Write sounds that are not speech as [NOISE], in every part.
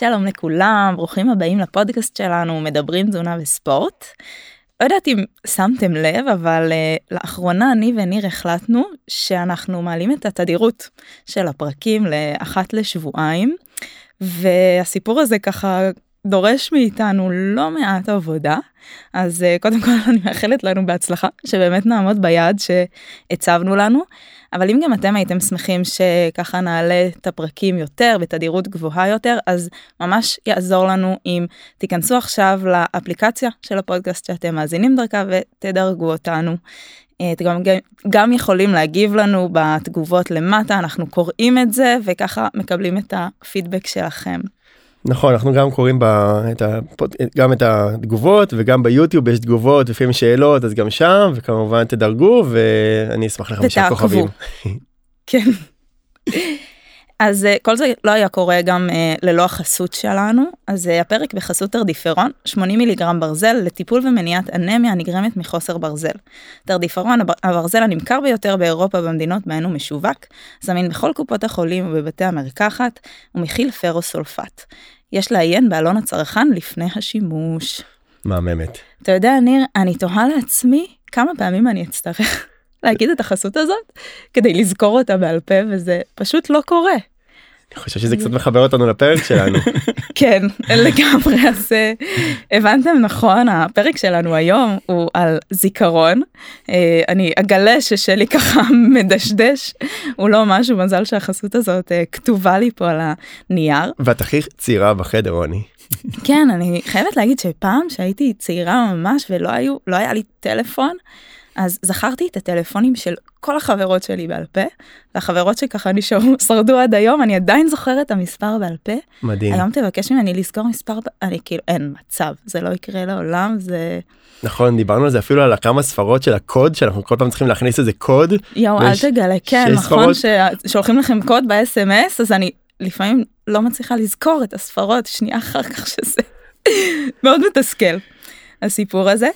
שלום לכולם, ברוכים הבאים לפודקאסט שלנו, מדברים תזונה וספורט. לא יודעת אם שמתם לב, אבל uh, לאחרונה אני וניר החלטנו שאנחנו מעלים את התדירות של הפרקים לאחת לשבועיים, והסיפור הזה ככה דורש מאיתנו לא מעט עבודה, אז uh, קודם כל [LAUGHS] אני מאחלת לנו בהצלחה, שבאמת נעמוד ביעד שהצבנו לנו. אבל אם גם אתם הייתם שמחים שככה נעלה את הפרקים יותר בתדירות גבוהה יותר אז ממש יעזור לנו אם תיכנסו עכשיו לאפליקציה של הפודקאסט שאתם מאזינים דרכה ותדרגו אותנו. אה, אתם גם, גם יכולים להגיב לנו בתגובות למטה אנחנו קוראים את זה וככה מקבלים את הפידבק שלכם. נכון אנחנו גם קוראים ב, את ה, גם את התגובות וגם ביוטיוב יש תגובות לפעמים שאלות אז גם שם וכמובן תדרגו ואני אשמח לחמישה כוכבים. [LAUGHS] כן. אז אה, כל זה לא היה קורה גם uh, ללא החסות שלנו אז uh, הפרק בחסות תרדיפרון 80 מיליגרם ברזל לטיפול ומניעת אנמיה הנגרמת מחוסר ברזל. תרדיפרון הברזל הנמכר ביותר באירופה במדינות בהן הוא משווק זמין בכל קופות החולים ובבתי המרקחת ומכיל פרוסולפט. יש לעיין בעלון הצרכן לפני השימוש. מהממת. אתה יודע ניר אני תוהה לעצמי כמה פעמים אני אצטרך [LAUGHS] להגיד את החסות הזאת כדי לזכור אותה בעל פה וזה פשוט לא קורה. אני חושב שזה קצת מחבר אותנו לפרק שלנו. [LAUGHS] כן לגמרי אז אה, הבנתם נכון הפרק שלנו היום הוא על זיכרון אה, אני אגלה ששלי ככה [LAUGHS] מדשדש הוא לא משהו מזל שהחסות הזאת אה, כתובה לי פה על הנייר. ואת הכי צעירה בחדר רוני. [LAUGHS] כן אני חייבת להגיד שפעם שהייתי צעירה ממש ולא היו לא היה לי טלפון. אז זכרתי את הטלפונים של כל החברות שלי בעל פה, והחברות שככה נשארו, [LAUGHS] שרדו עד היום, אני עדיין זוכרת את המספר בעל פה. מדהים. היום תבקש ממני לזכור מספר, אני כאילו, אין מצב, זה לא יקרה לעולם, זה... נכון, דיברנו על זה אפילו על כמה ספרות של הקוד, שאנחנו כל פעם צריכים להכניס איזה קוד. יואו, אל תגלה, כן, נכון, ששולחים לכם קוד ב-SMS, אז אני לפעמים לא מצליחה לזכור את הספרות שנייה אחר כך שזה [LAUGHS] מאוד מתסכל, הסיפור הזה.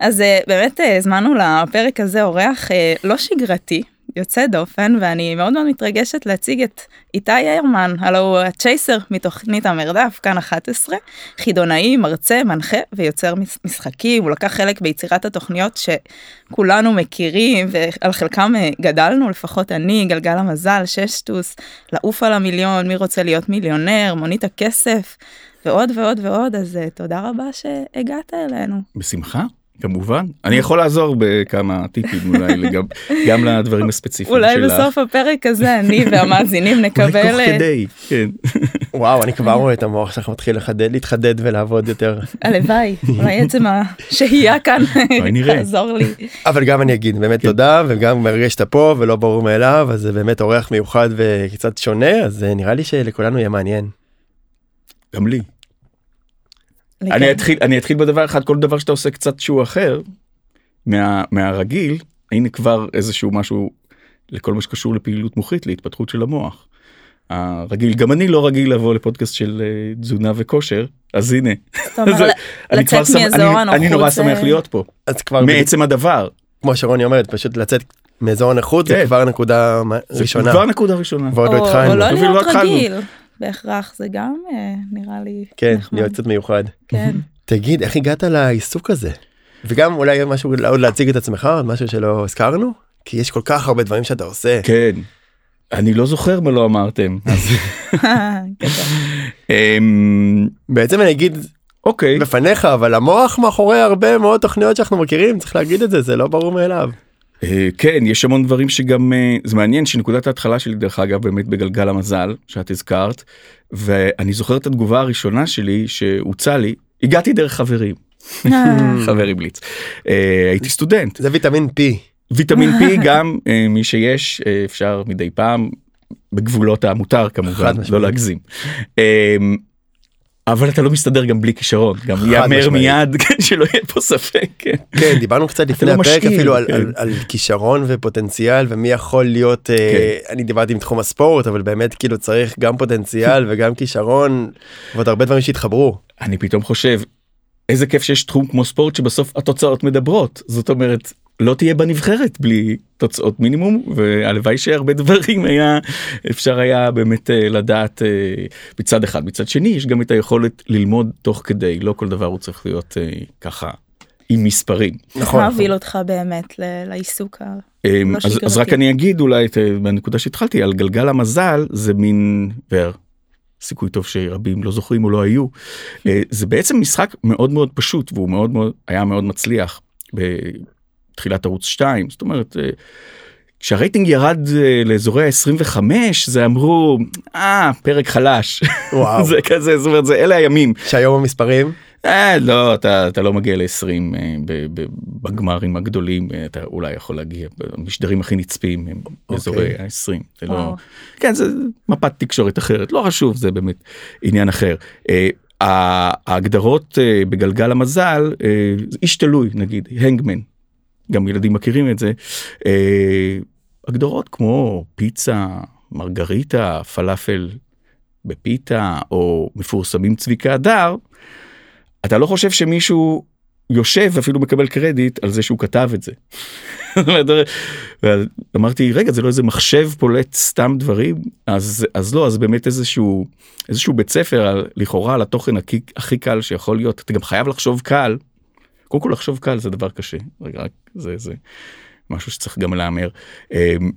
אז uh, באמת uh, הזמנו לפרק הזה אורח uh, לא שגרתי, יוצא דופן, ואני מאוד מאוד מתרגשת להציג את איתי ירמן, הלו הוא הצ'ייסר מתוכנית המרדף, כאן 11, חידונאי, מרצה, מנחה ויוצר משחקים, הוא לקח חלק ביצירת התוכניות שכולנו מכירים ועל חלקם גדלנו, לפחות אני, גלגל המזל, ששטוס, לעוף על המיליון, מי רוצה להיות מיליונר, מונית הכסף. ועוד ועוד ועוד אז תודה רבה שהגעת אלינו. בשמחה. כמובן אני יכול לעזור בכמה טיפים אולי לגב, [LAUGHS] גם לדברים הספציפיים אולי שלך. אולי בסוף הפרק הזה אני [LAUGHS] והמאזינים נקבל אה, כדי, כן. [LAUGHS] וואו אני כבר רואה את המוח שלך מתחיל לחדד להתחדד ולעבוד יותר הלוואי אולי עצם השהייה כאן יעזור לי אבל גם אני אגיד באמת כן. תודה וגם מרגש שאתה פה ולא ברור מאליו אז זה באמת אורח מיוחד וקצת שונה אז נראה לי שלכולנו יהיה מעניין. גם לי. אני אתחיל אני אתחיל בדבר אחד כל דבר שאתה עושה קצת שהוא אחר מה, מהרגיל הנה כבר איזשהו משהו לכל מה שקשור לפעילות מוחית להתפתחות של המוח. הרגיל גם אני לא רגיל לבוא לפודקאסט של uh, תזונה וכושר אז הנה. [LAUGHS] אני כבר אני, אני נורא שמח להיות פה. אז כבר מעצם הדבר. כמו שרוני אומרת פשוט לצאת מאזור הנוחות זה כן. כבר נקודה ראשונה. זה כבר נקודה ראשונה. ועוד לא התחלנו בהכרח זה גם אה, נראה לי כן נחמד. להיות קצת מיוחד. כן. תגיד איך הגעת לעיסוק הזה? וגם אולי משהו עוד להציג את עצמך עוד משהו שלא הזכרנו? כי יש כל כך הרבה דברים שאתה עושה. כן. אני לא זוכר מה לא אמרתם. [LAUGHS] [LAUGHS] אמ, בעצם אני אגיד אוקיי. בפניך אבל המוח מאחורי הרבה מאוד תוכניות שאנחנו מכירים צריך להגיד את זה זה לא ברור מאליו. אה, כן יש המון דברים שגם אה, זה מעניין שנקודת ההתחלה שלי דרך אגב באמת בגלגל המזל שאת הזכרת ואני זוכר את התגובה הראשונה שלי שהוצע לי הגעתי דרך חברים. [LAUGHS] חבר בליץ. הייתי סטודנט. זה ויטמין פי ויטמין פי [LAUGHS] גם מי שיש אפשר מדי פעם בגבולות המותר כמובן לא להגזים. אבל אתה לא מסתדר גם בלי כישרון גם יאמר מיד [LAUGHS] שלא יהיה פה ספק כן, כן דיברנו קצת לפני לא הפרק אפילו על, כן. על, על כישרון ופוטנציאל ומי יכול להיות אה, כן. אני דיברתי עם תחום הספורט אבל באמת כאילו צריך גם פוטנציאל [LAUGHS] וגם כישרון ועוד הרבה דברים שהתחברו. אני פתאום חושב איזה כיף שיש תחום כמו ספורט שבסוף התוצאות מדברות זאת אומרת לא תהיה בנבחרת בלי תוצאות מינימום והלוואי שהרבה דברים היה אפשר היה באמת אה, לדעת אה, מצד אחד מצד שני יש גם את היכולת ללמוד תוך כדי לא כל דבר הוא צריך להיות אה, ככה עם מספרים. נכון. מה הוביל אותך באמת לעיסוק אמ, אז, אז רק אני אגיד אולי את הנקודה שהתחלתי על גלגל המזל זה מין סיכוי טוב שרבים לא זוכרים או לא היו זה בעצם משחק מאוד מאוד פשוט והוא מאוד מאוד היה מאוד מצליח. תחילת ערוץ 2 זאת אומרת אה, כשהרייטינג ירד אה, לאזורי ה-25 זה אמרו אה פרק חלש וואו. [LAUGHS] זה כזה זאת אומרת זה אלה הימים שהיום המספרים אה, לא אתה, אתה לא מגיע ל-20 אה, בגמרים הגדולים אה, אתה אולי יכול להגיע במשדרים הכי נצפים הם אוקיי. אזורי ה-20 זה לא כן זה מפת תקשורת אחרת לא חשוב זה באמת עניין אחר. אה, ההגדרות אה, בגלגל המזל אה, איש תלוי נגיד הנגמן גם ילדים מכירים את זה, אה, הגדרות כמו פיצה, מרגריטה, פלאפל בפיתה, או מפורסמים צביקה הדר, אתה לא חושב שמישהו יושב ואפילו מקבל קרדיט על זה שהוא כתב את זה. [LAUGHS] אמרתי רגע זה לא איזה מחשב פולט סתם דברים? אז אז לא אז באמת איזשהו איזשהו בית ספר על, לכאורה על התוכן הכי, הכי קל שיכול להיות. אתה גם חייב לחשוב קל קודם כל לחשוב קל זה דבר קשה רק זה זה משהו שצריך גם להמר. אמ,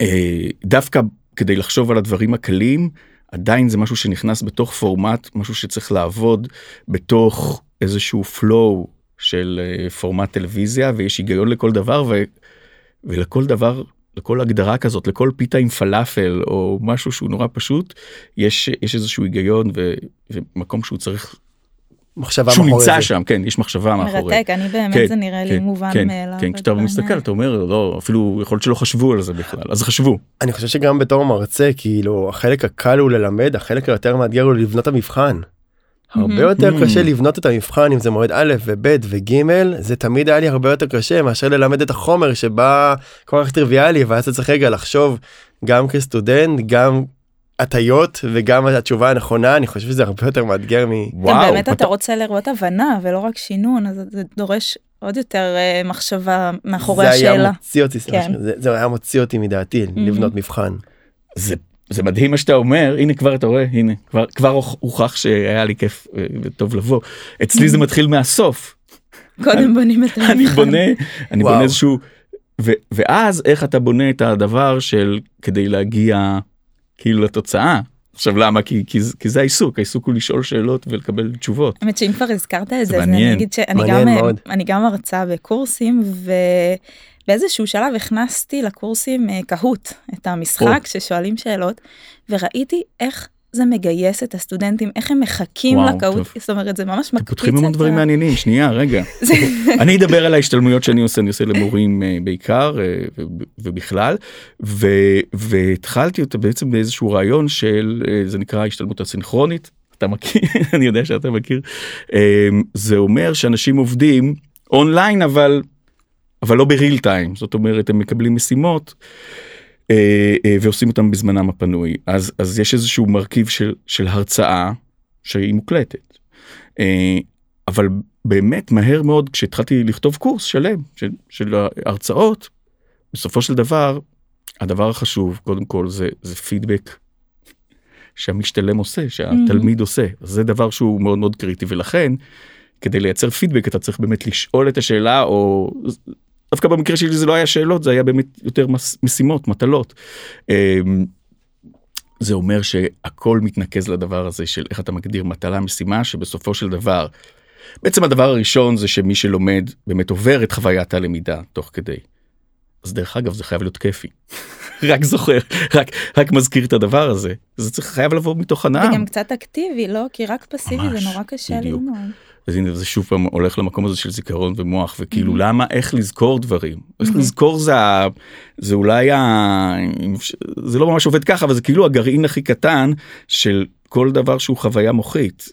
אה, דווקא כדי לחשוב על הדברים הקלים עדיין זה משהו שנכנס בתוך פורמט משהו שצריך לעבוד בתוך איזשהו flow של אה, פורמט טלוויזיה ויש היגיון לכל דבר ו, ולכל דבר לכל הגדרה כזאת לכל פיתה עם פלאפל או משהו שהוא נורא פשוט יש יש איזשהו היגיון ו, ומקום שהוא צריך מחשבה שהוא נמצא זה. שם כן יש מחשבה מאחורי. מרתק אני באמת כן, זה נראה כן, לי מובן כן, מאליו. כן כשאתה מסתכל אתה אומר לא אפילו יכול להיות שלא חשבו על זה בכלל אז חשבו. אני חושב שגם בתור מרצה כאילו החלק הקל הוא ללמד החלק היותר מאתגר הוא לבנות המבחן. הרבה יותר קשה לבנות את המבחן אם זה מועד א' וב' וג' זה תמיד היה לי הרבה יותר קשה מאשר ללמד את החומר שבא כל כך טריוויאלי ואז אתה צריך רגע לחשוב גם כסטודנט גם הטיות וגם התשובה הנכונה אני חושב שזה הרבה יותר מאתגר מ... וואו. באמת אתה רוצה לראות הבנה ולא רק שינון אז זה דורש עוד יותר uh, מחשבה מאחורי השאלה. זה היה מוציא אותי, כן. זה, זה היה מוציא אותי מדעתי לבנות מבחן. זה זה מדהים מה שאתה אומר הנה כבר אתה רואה הנה כבר כבר הוכח שהיה לי כיף אה, וטוב לבוא אצלי זה מתחיל מהסוף. קודם בונים את המבחן. אני בונה אני בונה איזשהו ואז איך אתה בונה את הדבר של כדי להגיע כאילו לתוצאה. עכשיו למה כי, כי, כי זה העיסוק העיסוק הוא לשאול שאלות ולקבל תשובות. האמת שאם כבר הזכרת את זה, זה מעניין, אני אגיד שאני גם, מאוד. אני גם מרצה בקורסים ובאיזשהו שלב הכנסתי לקורסים אה, קהוט את המשחק או. ששואלים שאלות וראיתי איך זה מגייס את הסטודנטים איך הם מחכים לקהות זאת אומרת זה ממש מקפיץ. פותחים המון דברים מעניינים שנייה רגע [LAUGHS] אני אדבר על ההשתלמויות שאני עושה אני עושה למורים אה, בעיקר אה, ובכלל והתחלתי אותה בעצם באיזשהו רעיון של אה, זה נקרא השתלמות הסינכרונית אתה מכיר [LAUGHS] אני יודע שאתה מכיר זה אומר שאנשים עובדים אונליין אבל לא בריל טיים זאת אומרת הם מקבלים משימות. אה, אה, ועושים אותם בזמנם הפנוי אז אז יש איזשהו מרכיב של של הרצאה שהיא מוקלטת. אה, אבל באמת מהר מאוד כשהתחלתי לכתוב קורס שלם של, של הרצאות בסופו של דבר הדבר החשוב קודם כל זה זה פידבק שהמשתלם עושה שהתלמיד mm-hmm. עושה זה דבר שהוא מאוד מאוד קריטי ולכן כדי לייצר פידבק אתה צריך באמת לשאול את השאלה או דווקא במקרה שלי זה לא היה שאלות זה היה באמת יותר משימות מטלות. אמ, זה אומר שהכל מתנקז לדבר הזה של איך אתה מגדיר מטלה משימה שבסופו של דבר בעצם הדבר הראשון זה שמי שלומד באמת עובר את חוויית הלמידה תוך כדי. אז דרך אגב זה חייב להיות כיפי. [LAUGHS] רק זוכר רק רק מזכיר את הדבר הזה זה צריך חייב לבוא מתוך הנאה. וגם קצת אקטיבי לא כי רק פסיבי ממש, זה נורא קשה ללמוד. אז הנה זה שוב פעם הולך למקום הזה של זיכרון ומוח וכאילו mm-hmm. למה איך לזכור דברים איך mm-hmm. לזכור זה זה אולי ה... זה לא ממש עובד ככה אבל זה כאילו הגרעין הכי קטן של כל דבר שהוא חוויה מוחית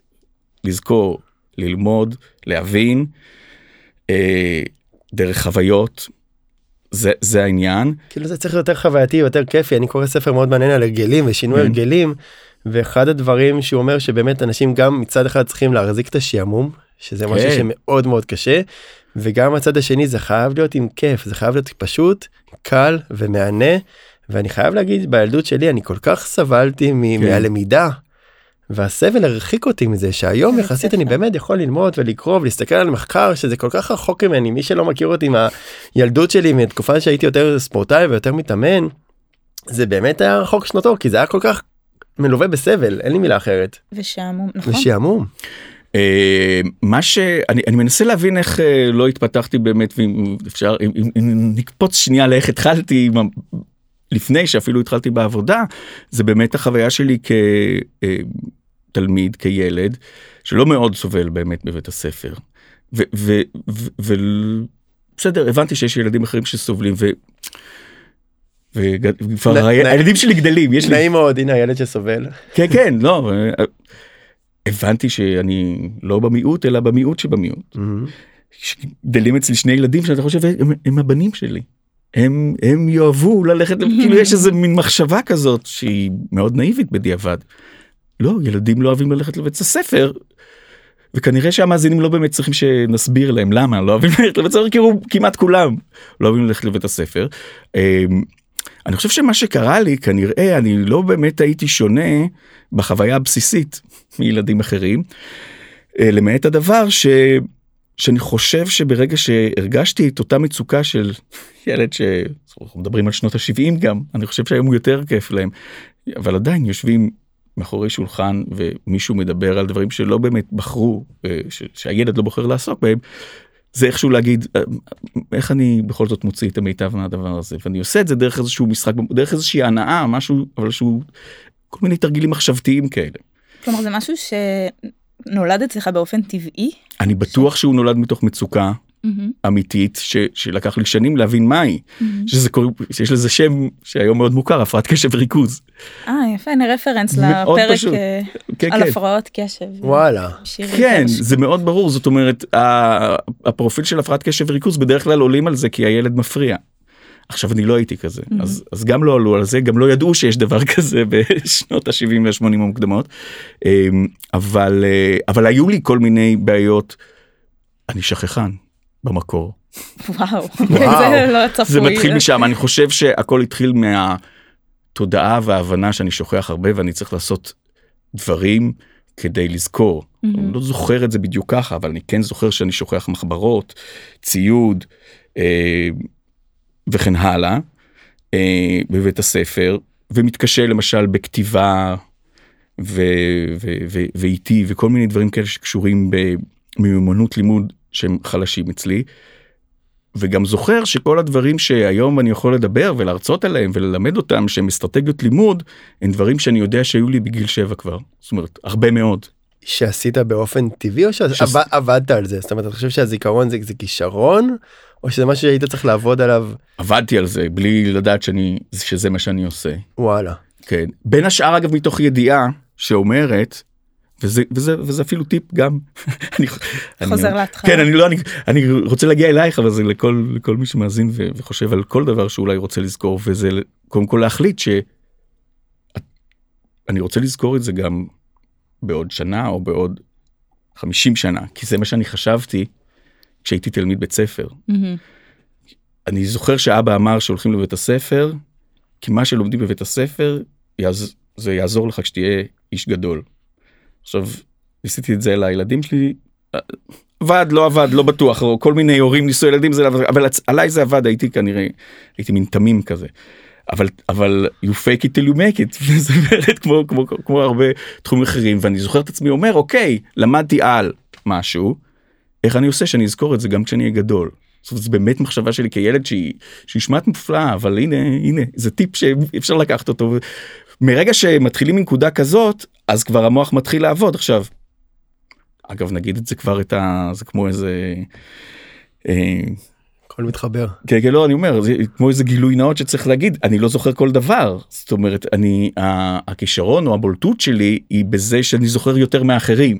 לזכור ללמוד להבין אה, דרך חוויות זה זה העניין כאילו זה צריך יותר חווייתי יותר כיפי אני קורא ספר מאוד מעניין על הרגלים ושינוי mm-hmm. הרגלים. ואחד הדברים שהוא אומר שבאמת אנשים גם מצד אחד צריכים להחזיק את השעמום שזה כן. משהו שמאוד מאוד קשה וגם הצד השני זה חייב להיות עם כיף זה חייב להיות פשוט קל ומהנה ואני חייב להגיד בילדות שלי אני כל כך סבלתי כן. מהלמידה. והסבל הרחיק אותי מזה שהיום יחסית אני באמת יכול ללמוד ולקרוא ולהסתכל על מחקר שזה כל כך רחוק ממני מי שלא מכיר אותי מהילדות שלי מתקופה שהייתי יותר ספורטאי ויותר מתאמן. זה באמת היה רחוק שנתו כי זה היה כל כך מלווה בסבל אין לי מילה אחרת. ושעמום נכון. ושעמום. אה, מה שאני אני מנסה להבין איך אה, לא התפתחתי באמת ואם אפשר אם נקפוץ שנייה לאיך התחלתי לפני שאפילו התחלתי בעבודה זה באמת החוויה שלי כתלמיד אה, כילד שלא מאוד סובל באמת בבית הספר. ובסדר הבנתי שיש ילדים אחרים שסובלים ו... וכבר הילדים שלי גדלים יש נעים מאוד הנה הילד שסובל כן כן לא הבנתי שאני לא במיעוט אלא במיעוט שבמיעוט. גדלים אצלי שני ילדים שאתה חושב הם, הם הבנים שלי. הם הם יאהבו ללכת כאילו יש איזה מין מחשבה כזאת שהיא מאוד נאיבית בדיעבד. לא ילדים לא אוהבים ללכת לבית הספר. וכנראה שהמאזינים לא באמת צריכים שנסביר להם למה לא אוהבים ללכת לבית הספר כי הוא כמעט כולם לא אוהבים ללכת לבית הספר. אני חושב שמה שקרה לי כנראה אני לא באמת הייתי שונה בחוויה הבסיסית מילדים אחרים. אה, למעט הדבר ש... שאני חושב שברגע שהרגשתי את אותה מצוקה של ילד שאנחנו מדברים על שנות ה-70 גם אני חושב שהיום הוא יותר כיף להם אבל עדיין יושבים מאחורי שולחן ומישהו מדבר על דברים שלא באמת בחרו אה, שהילד לא בוחר לעסוק בהם זה איכשהו להגיד אה, איך אני בכל זאת מוציא את המיטב מהדבר הזה ואני עושה את זה דרך איזשהו משחק דרך איזושהי הנאה משהו אבל שהוא כל מיני תרגילים מחשבתיים כאלה. כלומר זה משהו שנולד אצלך באופן טבעי? אני בטוח שהוא נולד מתוך מצוקה mm-hmm. אמיתית ש, שלקח לי שנים להבין מהי mm-hmm. שזה קוראים שיש לזה שם שהיום מאוד מוכר הפרעת קשב וריכוז. אה יפה הנה רפרנס לפרק פשוט. אה, כן, על כן. הפרעות קשב. וואלה. כן זה מאוד ברור זאת אומרת הפרופיל של הפרעת קשב וריכוז בדרך כלל עולים על זה כי הילד מפריע. עכשיו אני לא הייתי כזה mm-hmm. אז אז גם לא עלו על זה גם לא ידעו שיש דבר [LAUGHS] כזה בשנות ה-70 וה-80 המוקדמות אמ, אבל אה, אבל היו לי כל מיני בעיות. אני שכחן במקור. [LAUGHS] וואו, זה לא צפוי. זה מתחיל משם אני חושב שהכל התחיל מהתודעה וההבנה שאני שוכח הרבה ואני צריך לעשות דברים כדי לזכור. Mm-hmm. אני לא זוכר את זה בדיוק ככה אבל אני כן זוכר שאני שוכח מחברות ציוד. אה, וכן הלאה אה, בבית הספר ומתקשה למשל בכתיבה ואיטי וכל מיני דברים כאלה שקשורים במיומנות לימוד שהם חלשים אצלי. וגם זוכר שכל הדברים שהיום אני יכול לדבר ולהרצות עליהם וללמד אותם שהם אסטרטגיות לימוד הם דברים שאני יודע שהיו לי בגיל 7 כבר. זאת אומרת הרבה מאוד. שעשית באופן טבעי או שעבדת על זה? זאת אומרת אני חושב שהזיכרון זה, זה כישרון? או שזה משהו שהיית צריך לעבוד עליו? עבדתי על זה בלי לדעת שאני שזה מה שאני עושה. וואלה. כן. בין השאר אגב מתוך ידיעה שאומרת וזה וזה וזה אפילו טיפ גם [LAUGHS] חוזר להתחלה כן אני לא אני אני רוצה להגיע אלייך אבל זה לכל לכל מי שמאזין וחושב על כל דבר שאולי רוצה לזכור וזה קודם כל להחליט ש. אני רוצה לזכור את זה גם בעוד שנה או בעוד 50 שנה כי זה מה שאני חשבתי כשהייתי תלמיד בית ספר. Mm-hmm. אני זוכר שאבא אמר שהולכים לבית הספר כי מה שלומדים בבית הספר יעז... זה יעזור לך כשתהיה איש גדול. עכשיו ניסיתי את זה לילדים שלי עבד לא עבד לא בטוח כל מיני הורים ניסו ילדים זה אבל עליי זה עבד הייתי כנראה הייתי מין תמים כזה. אבל אבל you fake it till you make it [LAUGHS] וזה באמת כמו כמו כמו הרבה תחומים אחרים ואני זוכר את עצמי אומר אוקיי למדתי על משהו איך אני עושה שאני אזכור את זה גם כשאני אהיה גדול. זאת באמת מחשבה שלי כילד שהיא נשמעת מופלאה אבל הנה הנה זה טיפ שאפשר לקחת אותו מרגע שמתחילים מנקודה כזאת אז כבר המוח מתחיל לעבוד עכשיו. אגב נגיד את זה כבר את ה... זה כמו איזה. אה, הכל מתחבר. כן, כן, לא, אני אומר, זה כמו איזה גילוי נאות שצריך להגיד, אני לא זוכר כל דבר. זאת אומרת, אני, הכישרון או הבולטות שלי היא בזה שאני זוכר יותר מאחרים.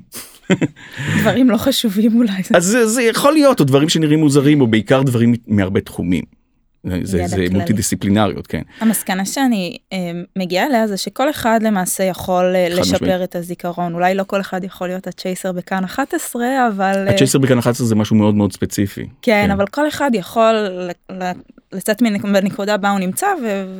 דברים לא חשובים אולי. אז זה, זה יכול להיות, או דברים שנראים מוזרים, או בעיקר דברים מהרבה תחומים. זה, זה מולטי דיסציפלינריות כן. המסקנה שאני אה, מגיעה אליה זה שכל אחד למעשה יכול אה, לשפר משמעית. את הזיכרון אולי לא כל אחד יכול להיות הצ'ייסר בכאן 11 אבל אה, הצ'ייסר בכאן 11 זה משהו מאוד מאוד ספציפי. כן, כן. אבל כל אחד יכול לצאת מנקודה בה הוא נמצא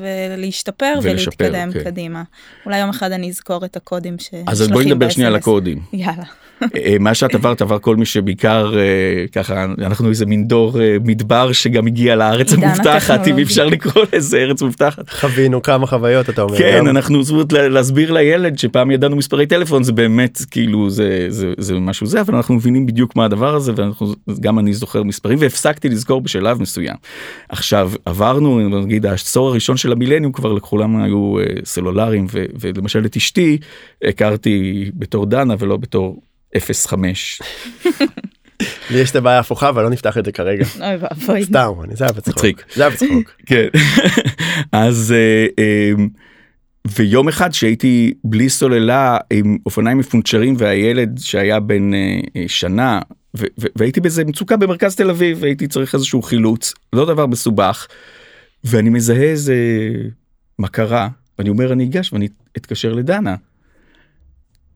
ולהשתפר ולשפר, ולהתקדם כן. קדימה. אולי יום אחד אני אזכור את הקודים שנשלחים אז בואי נדבר שנייה על הקודים. יאללה. אה, מה שאת עברת עבר כל מי שבעיקר אה, ככה אנחנו איזה מין דור אה, מדבר שגם הגיע לארץ המובטחת אם אפשר לקרוא לזה ארץ מובטחת. חווינו כמה חוויות אתה אומר. כן אנחנו זאת להסביר לילד שפעם ידענו מספרי טלפון זה באמת כאילו זה זה זה משהו זה אבל אנחנו מבינים בדיוק מה הדבר הזה ואנחנו גם אני זוכר מספרים והפסקתי לזכור בשלב מסוים. עכשיו עברנו נגיד העשור הראשון של המילניום כבר לכולם היו סלולריים ולמשל את אשתי הכרתי בתור דנה ולא בתור 05. לי יש את הבעיה ההפוכה אבל לא נפתח את זה כרגע. [LAUGHS] אוי ואבוי. סתם, זה היה בצחוק. זה היה בצחוק. כן. [LAUGHS] אז אה, אמ, ויום אחד שהייתי בלי סוללה עם אופניים מפונצ'רים והילד שהיה בן אה, אה, שנה והייתי באיזה מצוקה במרכז תל אביב והייתי צריך איזשהו חילוץ לא דבר מסובך ואני מזהה איזה מה קרה ואני אומר אני אגש ואני אתקשר לדנה.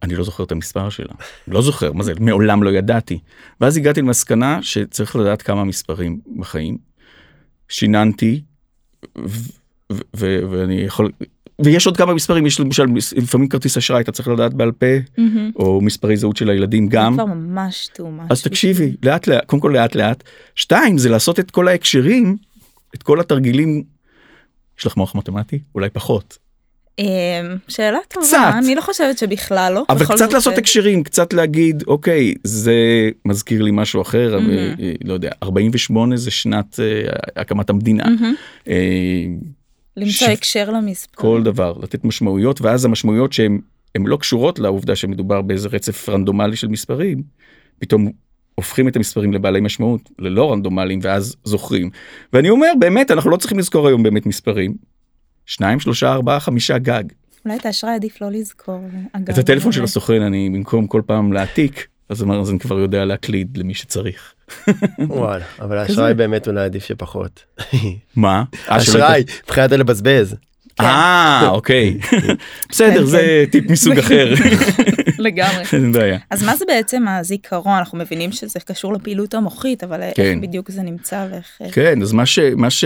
אני לא זוכר את המספר שלה, לא זוכר, מה זה, מעולם לא ידעתי. ואז הגעתי למסקנה שצריך לדעת כמה מספרים בחיים. שיננתי, ואני יכול, ויש עוד כמה מספרים, יש למשל לפעמים כרטיס אשראי אתה צריך לדעת בעל פה, mm-hmm. או מספרי זהות של הילדים גם. כבר ממש much. אז תקשיבי, לאט לאט, קודם כל לאט לאט. שתיים, זה לעשות את כל ההקשרים, את כל התרגילים. יש לך מוח מתמטי? אולי פחות. אמ, שאלה טובה, קצת. אני לא חושבת שבכלל לא. אבל קצת לעשות הקשרים, קצת להגיד, אוקיי, זה מזכיר לי משהו אחר, mm-hmm. לא יודע, 48 זה שנת uh, הקמת המדינה. Mm-hmm. Uh, למצוא ש... הקשר למספר. כל דבר, לתת משמעויות, ואז המשמעויות שהן לא קשורות לעובדה שמדובר באיזה רצף רנדומלי של מספרים, פתאום הופכים את המספרים לבעלי משמעות, ללא רנדומליים, ואז זוכרים. ואני אומר, באמת, אנחנו לא צריכים לזכור היום באמת מספרים. שניים, שלושה, ארבעה, חמישה גג. אולי את האשראי עדיף לא לזכור. את הטלפון של הסוכן אני במקום כל פעם להעתיק, אז אני כבר יודע להקליד למי שצריך. [LAUGHS] וואלה, אבל האשראי באמת אולי עדיף שפחות. [LAUGHS] מה? אשראי, מבחינת לבזבז. אה כן. אוקיי [LAUGHS] בסדר כן, זה כן. טיפ מסוג אחר לגמרי אז מה זה בעצם הזיכרון אנחנו מבינים שזה קשור לפעילות המוחית אבל איך בדיוק זה נמצא ואיך כן אז מה ש...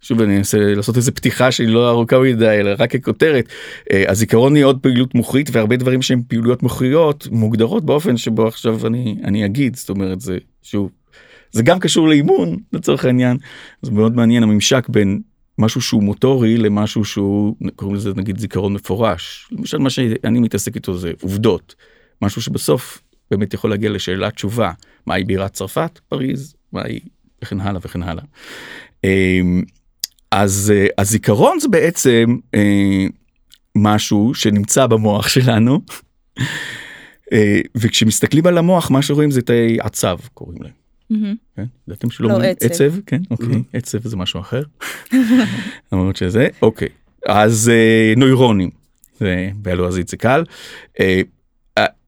שוב אני אנסה לעשות איזה פתיחה שהיא לא ארוכה מדי אלא רק ככותרת אה, הזיכרון היא עוד פעילות מוחית והרבה דברים שהם פעילויות מוחיות מוגדרות באופן שבו עכשיו אני אני אגיד זאת אומרת זה שוב זה גם קשור לאימון לצורך העניין זה מאוד מעניין הממשק בין משהו שהוא מוטורי למשהו שהוא קוראים לזה נגיד זיכרון מפורש. למשל מה שאני מתעסק איתו זה עובדות. משהו שבסוף באמת יכול להגיע לשאלה תשובה מהי בירת צרפת פריז מהי וכן הלאה וכן הלאה. אמ, אז אה, הזיכרון זה בעצם אה, משהו שנמצא במוח שלנו וכשמסתכלים על המוח מה שרואים זה תאי עצב קוראים להם. כן? ידעתם שלא לא עצב. עצב כן אוקיי עצב זה משהו אחר. [LAUGHS] למרות שזה אוקיי אז נוירונים זה בלועזית זה קל.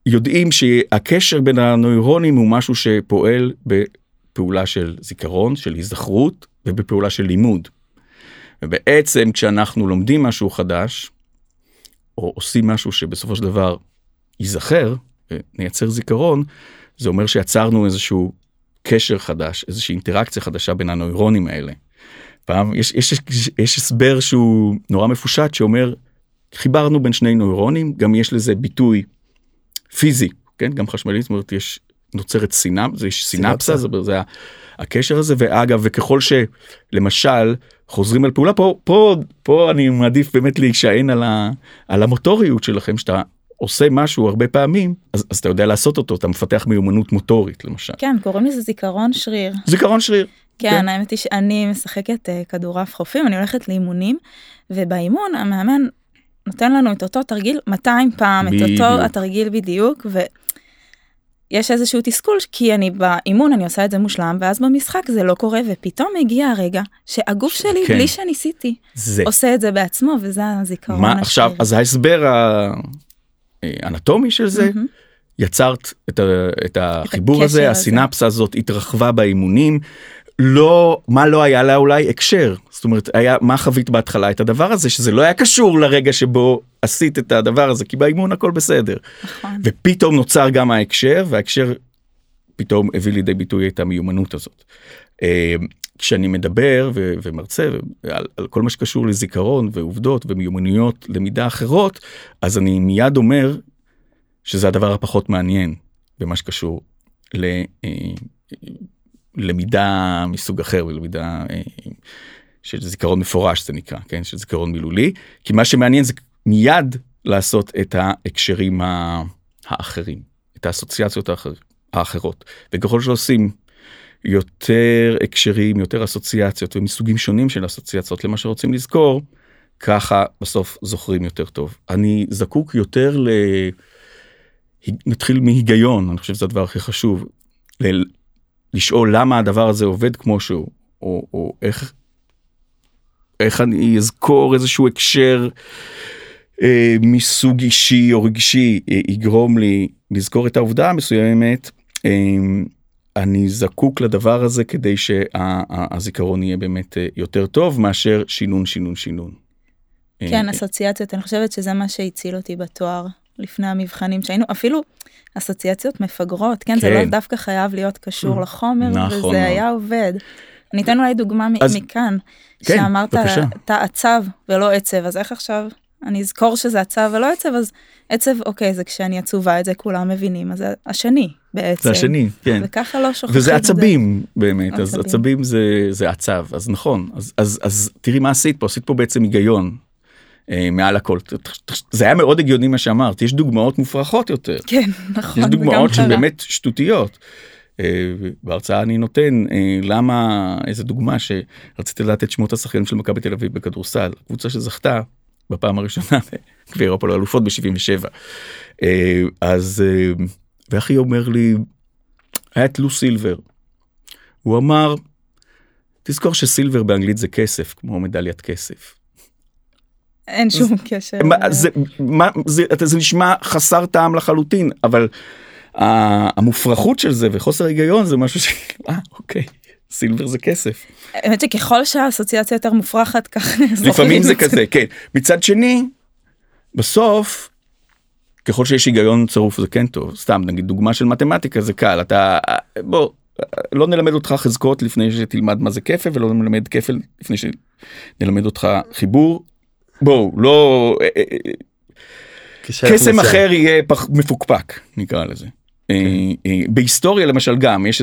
יודעים שהקשר בין הנוירונים הוא משהו שפועל בפעולה של זיכרון של היזכרות ובפעולה של לימוד. ובעצם כשאנחנו לומדים משהו חדש, או עושים משהו שבסופו של דבר ייזכר, נייצר זיכרון, זה אומר שיצרנו איזשהו קשר חדש, איזושהי אינטראקציה חדשה בין הנוירונים האלה. פעם יש, יש, יש, יש הסבר שהוא נורא מפושט שאומר חיברנו בין שני נוירונים גם יש לזה ביטוי פיזי כן גם חשמלית זאת אומרת יש נוצרת סינפ זה יש סינפסה זה, זה הקשר הזה ואגב וככל שלמשל חוזרים על פעולה פה פה פה אני מעדיף באמת להישען על, ה, על המוטוריות שלכם שאתה עושה משהו הרבה פעמים אז, אז אתה יודע לעשות אותו אתה מפתח מיומנות מוטורית למשל. כן קוראים לזה זיכרון שריר. זיכרון שריר. כן, כן. האמת היא שאני משחקת uh, כדורעף חופים אני הולכת לאימונים ובאימון המאמן נותן לנו את אותו תרגיל 200 פעם בדיוק. את אותו התרגיל בדיוק. ו... יש איזשהו תסכול כי אני באימון אני עושה את זה מושלם ואז במשחק זה לא קורה ופתאום הגיע הרגע שהגוף שלי כן. בלי שניסיתי זה. עושה את זה בעצמו וזה הזיכרון. מה עכשיו אז ההסבר האנטומי של זה mm-hmm. יצרת את, ה, את החיבור את הזה הסינפסה הזאת התרחבה באימונים לא, מה לא היה לה אולי הקשר. זאת אומרת, היה, מה חווית בהתחלה את הדבר הזה, שזה לא היה קשור לרגע שבו עשית את הדבר הזה, כי באימון הכל בסדר. נכון. ופתאום נוצר גם ההקשר, וההקשר פתאום הביא לידי ביטוי את המיומנות הזאת. כשאני מדבר ו- ומרצה על, על כל מה שקשור לזיכרון ועובדות ומיומנויות למידה אחרות, אז אני מיד אומר שזה הדבר הפחות מעניין במה שקשור ללמידה אה, מסוג אחר, ללמידה אה, של זיכרון מפורש זה נקרא, כן, של זיכרון מילולי, כי מה שמעניין זה מיד לעשות את ההקשרים האחרים, את האסוציאציות האחר, האחרות, וככל שעושים יותר הקשרים, יותר אסוציאציות ומסוגים שונים של אסוציאציות למה שרוצים לזכור, ככה בסוף זוכרים יותר טוב. אני זקוק יותר ל... נתחיל מהיגיון, אני חושב שזה הדבר הכי חשוב, ל... לשאול למה הדבר הזה עובד כמו שהוא, או, או איך, איך אני אזכור איזשהו הקשר אה, מסוג אישי או רגשי אה, יגרום לי לזכור את העובדה המסוימת. אה, אני זקוק לדבר הזה כדי שהזיכרון יהיה באמת אה, יותר טוב מאשר שינון שינון שינון. כן, אה, אסוציאציות, אני חושבת שזה מה שהציל אותי בתואר לפני המבחנים שהיינו, אפילו אסוציאציות מפגרות, כן, כן. זה לא כן. דווקא חייב להיות קשור mm. לחומר, נכון, וזה היה עובד. אני אתן אולי דוגמה אז, מכאן, כן, שאמרת, אתה עצב ולא עצב, אז איך עכשיו אני אזכור שזה עצב ולא עצב, אז עצב, אוקיי, זה כשאני עצובה, את זה כולם מבינים, אז זה השני בעצם. זה השני, כן. וככה לא שוכחים וזה עצבים זה. באמת, עצבים. אז עצבים זה, זה עצב, אז נכון, אז, אז, אז תראי מה עשית פה, עשית פה בעצם היגיון. אה, מעל הכל זה היה מאוד הגיוני מה שאמרת יש דוגמאות מופרכות יותר כן נכון יש דוגמאות שהן באמת שטותיות. אה, בהרצאה אני נותן אה, למה איזה דוגמה שרציתי לדעת את שמות השחקנים של מכבי תל אביב בכדורסל קבוצה שזכתה בפעם הראשונה [LAUGHS] גביע אירופה לאלופות ב-77. אה, אז אה, ואחי אומר לי, היה את לו סילבר. הוא אמר, תזכור שסילבר באנגלית זה כסף, כמו מדליית כסף. אין שום קשר. זה, מה, זה, זה נשמע חסר טעם לחלוטין, אבל המופרכות של זה וחוסר היגיון זה משהו ש... [LAUGHS] אה, אוקיי. סילבר זה כסף. האמת שככל שהאסוציאציה יותר מופרכת כך לפעמים זה כזה כן. מצד שני בסוף ככל שיש היגיון צרוף זה כן טוב. סתם נגיד דוגמה של מתמטיקה זה קל. אתה בוא לא נלמד אותך חזקות לפני שתלמד מה זה כפל ולא נלמד כפל לפני שנלמד אותך חיבור. בואו לא אה, אה, אה, קסם אחר יהיה מפוקפק נקרא לזה. אה, אה, בהיסטוריה למשל גם יש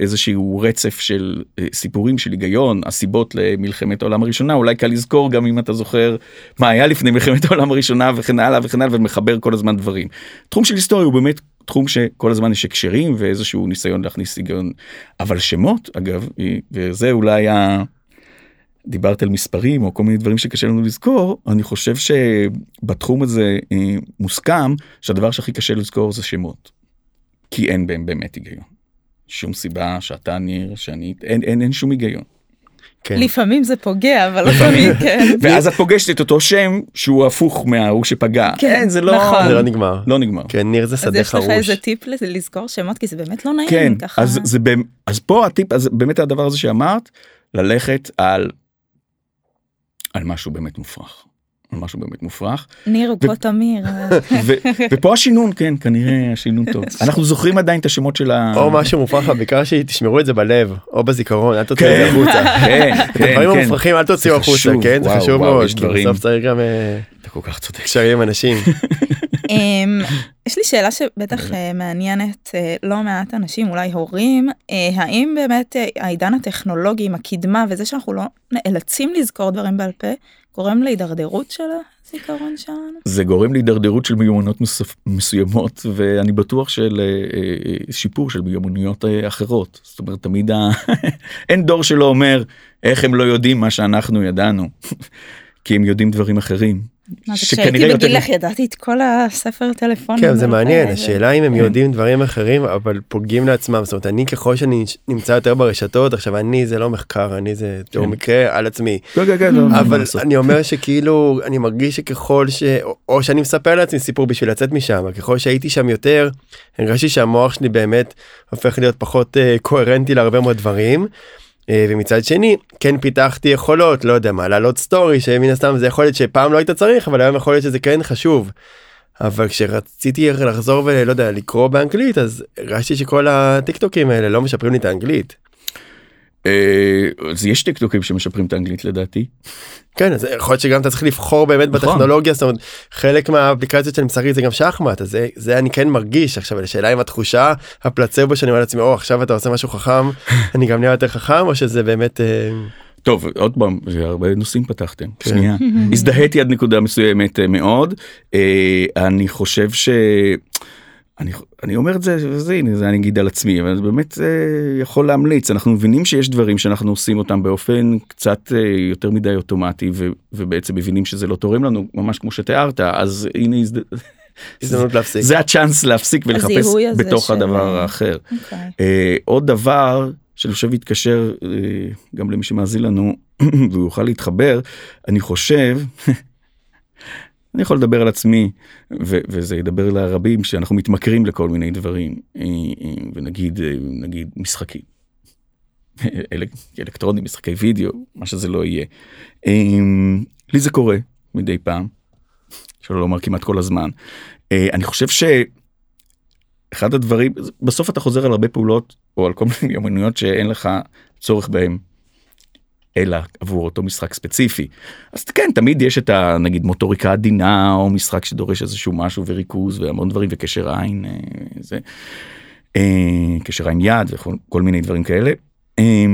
איזשהו רצף של אה, סיפורים של היגיון הסיבות למלחמת העולם הראשונה אולי קל לזכור גם אם אתה זוכר מה היה לפני מלחמת העולם הראשונה וכן הלאה וכן הלאה ומחבר כל הזמן דברים. תחום של היסטוריה הוא באמת תחום שכל הזמן יש הקשרים ואיזשהו ניסיון להכניס היגיון אבל שמות אגב וזה אולי ה... דיברת על מספרים או כל מיני דברים שקשה לנו לזכור אני חושב שבתחום הזה מוסכם שהדבר שהכי קשה לזכור זה שמות. כי אין בהם באמת היגיון. שום סיבה שאתה ניר, שאני, אין, אין, אין שום היגיון. כן. לפעמים זה פוגע אבל לפעמים כן. [LAUGHS] ואז את פוגשת את אותו שם שהוא הפוך מההוא שפגע. כן, אין, זה לא נכון. זה לא נגמר. לא נגמר. כן ניר זה שדה חרוש. אז יש לך איזה טיפ לזכור שמות כי זה באמת לא נעים כן, ככה. אז זה אז פה הטיפ אז באמת הדבר הזה שאמרת ללכת על על משהו באמת מופרך. משהו באמת מופרך. ניר הוא פה תמיר. ופה השינון כן כנראה השינון טוב [LAUGHS] אנחנו זוכרים עדיין את השמות של ה... או משהו מופרך בעיקר שתשמרו את זה בלב או בזיכרון אל תוציאו את זה כן, החוצה. כן, כן, דברים המופרכים אל תוציאו החוצה כן זה חשוב מאוד בסוף צריך גם אה, אתה כל כך צודק. קשרים עם אנשים. [LAUGHS] אמ, יש לי שאלה שבטח אה, מעניינת אה, לא מעט אנשים אולי הורים האם באמת העידן הטכנולוגי עם הקדמה וזה שאנחנו לא נאלצים לזכור דברים בעל פה גורם להידרדרות של הזיכרון שלנו? זה גורם להידרדרות של מיומנויות מסוימות ואני בטוח של אה, אה, שיפור של מיומנויות אה, אחרות. זאת אומרת תמיד ה... [LAUGHS] אין דור שלא אומר איך הם לא יודעים מה שאנחנו ידענו [LAUGHS] כי הם יודעים דברים אחרים. כשהייתי בגילך ידעתי את כל הספר טלפון. כן זה מעניין השאלה אם הם כן. יודעים דברים אחרים אבל פוגעים לעצמם זאת אומרת אני ככל שאני נמצא יותר ברשתות עכשיו אני זה לא מחקר אני זה תיאור כן. מקרה על עצמי כן, לא, אבל אני אומר שכאילו אני מרגיש שככל ש... או שאני מספר לעצמי סיפור בשביל לצאת משם ככל שהייתי שם יותר הרגשתי שהמוח שלי באמת הופך להיות פחות אה, קוהרנטי להרבה מאוד דברים. אה, ומצד שני כן פיתחתי יכולות לא יודע מה לעלות story שמן הסתם זה יכול להיות שפעם לא היית צריך אבל היום יכול להיות שזה כן חשוב. אבל כשרציתי לחזור ולא יודע לקרוא באנגלית אז הרגשתי שכל הטיק טוקים האלה לא משפרים לי את האנגלית. אה, אז יש טיק טוקים שמשפרים את האנגלית לדעתי. כן אז יכול להיות שגם אתה צריך לבחור באמת נכון. בטכנולוגיה זאת אומרת חלק מהאפליקציות שאני משחק זה גם שחמט אז זה, זה אני כן מרגיש עכשיו השאלה אם התחושה הפלצבו שאני אומר לעצמי או עכשיו אתה עושה משהו חכם [LAUGHS] אני גם נהיה יותר חכם או שזה באמת. אה... טוב עוד פעם הרבה נושאים פתחתם כן. שנייה [LAUGHS] הזדהיתי עד נקודה מסוימת אה, מאוד אני חושב ש. אני, אני אומר את זה, וזה הנה זה אני אגיד על עצמי, אבל באמת זה אה, יכול להמליץ, אנחנו מבינים שיש דברים שאנחנו עושים אותם באופן קצת אה, יותר מדי אוטומטי, ו, ובעצם מבינים שזה לא תורם לנו, ממש כמו שתיארת, אז הנה הזד... [LAUGHS] הזדמנות להפסיק. זה הצ'אנס להפסיק ולחפש בתוך של... הדבר האחר. Okay. אוקיי. Uh, עוד דבר שאני חושב יתקשר uh, גם למי שמאזין לנו [COUGHS] והוא יוכל להתחבר, אני חושב [LAUGHS] אני יכול לדבר על עצמי ו- וזה ידבר לרבים שאנחנו מתמכרים לכל מיני דברים אה, אה, ונגיד אה, נגיד משחקים. אל- אלקטרונים משחקי וידאו מה שזה לא יהיה. לי זה קורה מדי פעם. שלא לומר כמעט כל הזמן. אני חושב שאחד הדברים בסוף אתה חוזר על הרבה פעולות או על כל מיני מיומנויות שאין לך צורך בהם אלא עבור אותו משחק ספציפי. אז כן תמיד יש את הנגיד מוטוריקה עדינה או משחק שדורש איזשהו משהו וריכוז והמון דברים וקשר עין אה, זה אה, קשר עין יד וכל מיני דברים כאלה. אה,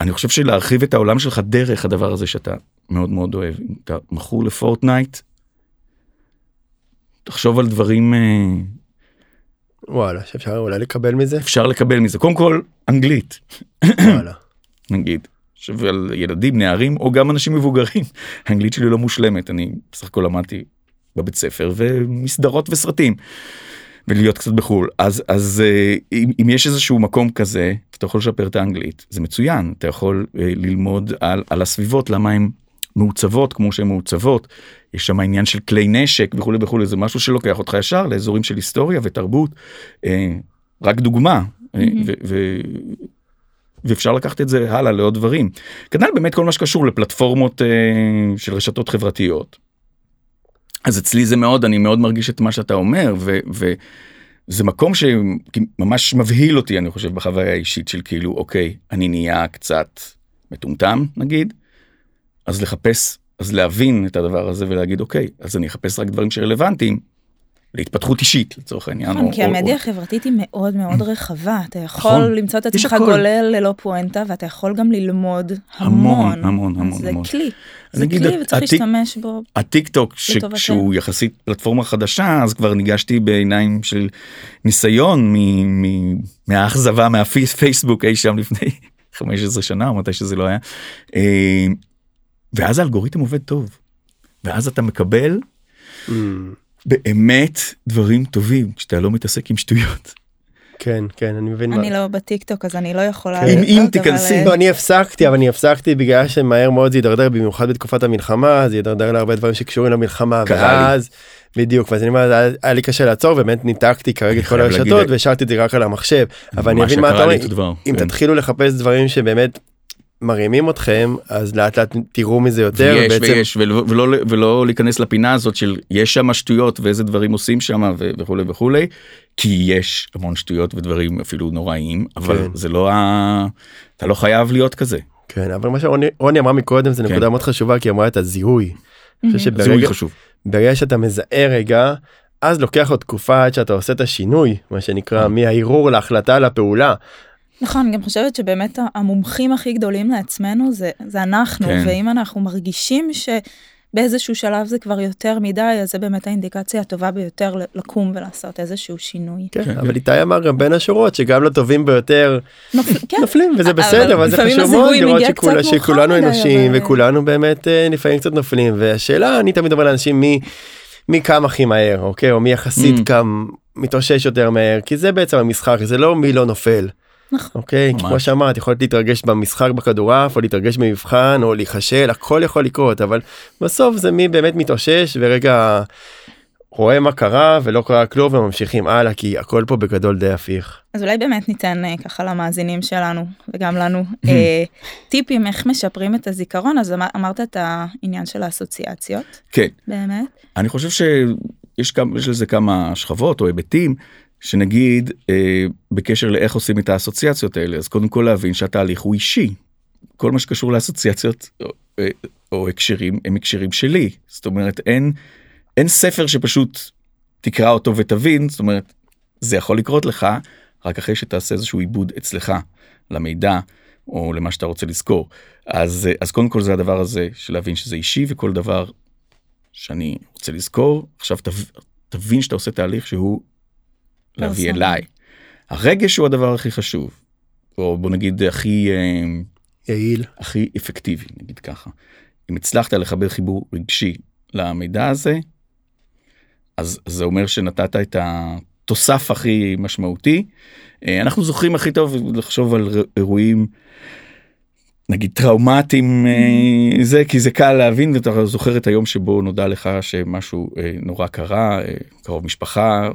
אני חושב שלהרחיב את העולם שלך דרך הדבר הזה שאתה מאוד מאוד אוהב אם אתה מכור לפורטנייט. תחשוב על דברים וואלה שאפשר אולי לקבל מזה אפשר לקבל מזה קודם כל אנגלית. וואלה. נגיד ועל ילדים נערים או גם אנשים מבוגרים [LAUGHS] האנגלית שלי לא מושלמת אני בסך הכל למדתי בבית ספר ומסדרות וסרטים. ולהיות קצת בחו"ל אז אז אה, אם, אם יש איזשהו מקום כזה אתה יכול לשפר את האנגלית זה מצוין אתה יכול אה, ללמוד על, על הסביבות למה הם מעוצבות כמו שהן מעוצבות יש שם עניין של כלי נשק וכולי וכולי זה משהו שלוקח אותך ישר לאזורים של היסטוריה ותרבות אה, רק דוגמה mm-hmm. ו, ו, ואפשר לקחת את זה הלאה לעוד דברים. כנ"ל באמת כל מה שקשור לפלטפורמות אה, של רשתות חברתיות. אז אצלי זה מאוד אני מאוד מרגיש את מה שאתה אומר וזה מקום שממש מבהיל אותי אני חושב בחוויה האישית של כאילו אוקיי אני נהיה קצת מטומטם נגיד אז לחפש אז להבין את הדבר הזה ולהגיד אוקיי אז אני אחפש רק דברים שרלוונטיים להתפתחות אישית לצורך העניין. נכון, כי המדיה החברתית היא מאוד מאוד רחבה, אתה יכול נכון. למצוא את עצמך גולל ללא פואנטה ואתה יכול גם ללמוד המון. המון, המון, זה כלי, זה כלי וצריך להשתמש בו. הטיק טוק שהוא יחסית פלטפורמה חדשה אז כבר ניגשתי בעיניים של ניסיון מהאכזבה מהפייסבוק אי שם לפני [LAUGHS] 15 שנה או מתי שזה לא היה. אה, ואז האלגוריתם עובד טוב. ואז אתה מקבל. באמת דברים טובים כשאתה לא מתעסק עם שטויות. כן כן אני מבין אני לא בטיק טוק אז אני לא יכולה כן. אם תיכנסי אה, לא, אני הפסקתי אבל אני הפסקתי בגלל שמהר מאוד זה יידרדר במיוחד בתקופת המלחמה זה יידרדר להרבה דברים שקשורים למלחמה ואז בדיוק ואז אני אומר היה לי קשה לעצור באמת ניתקתי כרגע את כל הרשתות והשארתי את זה רק על המחשב אבל אני מבין מה אתה אומר אם כן. תתחילו לחפש דברים שבאמת מרימים אתכם אז לאט לאט תראו מזה יותר ויש בעצם... ויש ולא, ולא, ולא להיכנס לפינה הזאת של יש שם שטויות ואיזה דברים עושים שם וכולי וכולי כי יש המון שטויות ודברים אפילו נוראים אבל כן. זה לא ה... אתה לא חייב להיות כזה. כן אבל מה שרוני אמרה מקודם זה כן. נקודה מאוד חשובה כי אמרה את הזיהוי. Mm-hmm. זיהוי חשוב. ברגע שאתה מזהה רגע אז לוקח עוד תקופה עד שאתה עושה את השינוי מה שנקרא mm-hmm. מהערעור להחלטה לפעולה. נכון, אני גם חושבת שבאמת המומחים הכי גדולים לעצמנו זה, זה אנחנו, כן. ואם אנחנו מרגישים שבאיזשהו שלב זה כבר יותר מדי, אז זה באמת האינדיקציה הטובה ביותר לקום ולעשות איזשהו שינוי. כן, כן. אבל איתי אמר גם בין השורות שגם לטובים ביותר נופל, כן. נופלים, וזה בסדר, אבל זה חשוב מאוד לראות שכול, שכולנו אנושים אבל... וכולנו באמת אה, לפעמים קצת נופלים, והשאלה, אני תמיד אומר לאנשים מי... מי קם הכי מהר אוקיי או מי יחסית mm. קם מתאושש יותר מהר כי זה בעצם המשחק זה לא מי לא נופל. נכון. אוקיי, ממש. כמו שאמרת, יכולת להתרגש במשחק בכדורעף, או להתרגש במבחן, או להיכשל, הכל יכול לקרות, אבל בסוף זה מי באמת מתאושש, ורגע רואה מה קרה ולא קרה כלום וממשיכים הלאה כי הכל פה בגדול די הפיך. אז אולי באמת ניתן uh, ככה למאזינים שלנו וגם לנו uh, [LAUGHS] טיפים איך משפרים את הזיכרון אז אמר, אמרת את העניין של האסוציאציות. כן. באמת. אני חושב שיש כמה, יש לזה כמה שכבות או היבטים שנגיד אה, בקשר לאיך עושים את האסוציאציות האלה אז קודם כל להבין שהתהליך הוא אישי. כל מה שקשור לאסוציאציות או, אה, או הקשרים הם הקשרים שלי. זאת אומרת אין אין ספר שפשוט תקרא אותו ותבין זאת אומרת זה יכול לקרות לך רק אחרי שתעשה איזשהו עיבוד אצלך למידע או למה שאתה רוצה לזכור. אז אז קודם כל זה הדבר הזה של להבין שזה אישי וכל דבר שאני רוצה לזכור. עכשיו תב, תבין שאתה עושה תהליך שהוא להביא אליי. הרגש הוא הדבר הכי חשוב או בוא נגיד הכי אה, יעיל הכי אפקטיבי נגיד ככה. אם הצלחת לחבר חיבור רגשי למידע הזה אז זה אומר שנתת את התוסף הכי משמעותי. אה, אנחנו זוכרים הכי טוב לחשוב על אירועים נגיד טראומטיים אה, זה כי זה קל להבין ואתה זוכר את היום שבו נודע לך שמשהו אה, נורא קרה קרוב משפחה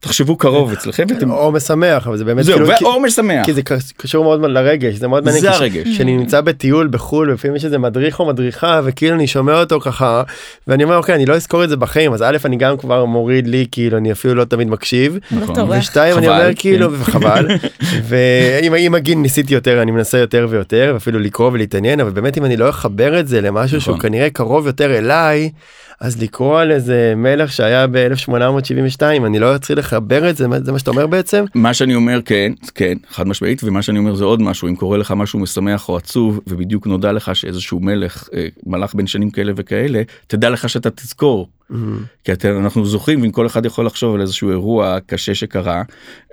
תחשבו קרוב אצלכם ואתם או משמח אבל זה באמת זהו כאילו, או משמח כי זה קשור מאוד לרגש זה מאוד מעניין זה הרגש שאני נמצא בטיול בחול לפעמים יש איזה מדריך או מדריכה וכאילו אני שומע אותו ככה ואני אומר אוקיי אני לא אזכור את זה בחיים אז א' אני גם כבר מוריד לי כאילו אני אפילו לא תמיד מקשיב נכון. ושתיים אני אומר כאילו כן. וחבל [LAUGHS] ועם הגיל ניסיתי יותר אני מנסה יותר ויותר ואפילו לקרוא ולהתעניין אבל באמת אם אני לא אחבר את זה למשהו שהוא נכון. כנראה קרוב יותר אליי. אז לקרוא על איזה מלך שהיה ב-1872 אני לא אצליח לחבר את זה זה מה שאתה אומר בעצם מה שאני אומר כן כן חד משמעית ומה שאני אומר זה עוד משהו אם קורה לך משהו משמח או עצוב ובדיוק נודע לך שאיזשהו מלך אה, מלך בין שנים כאלה וכאלה תדע לך שאתה תזכור. Mm-hmm. כי אתם, אנחנו זוכרים ואם כל אחד יכול לחשוב על איזשהו אירוע קשה שקרה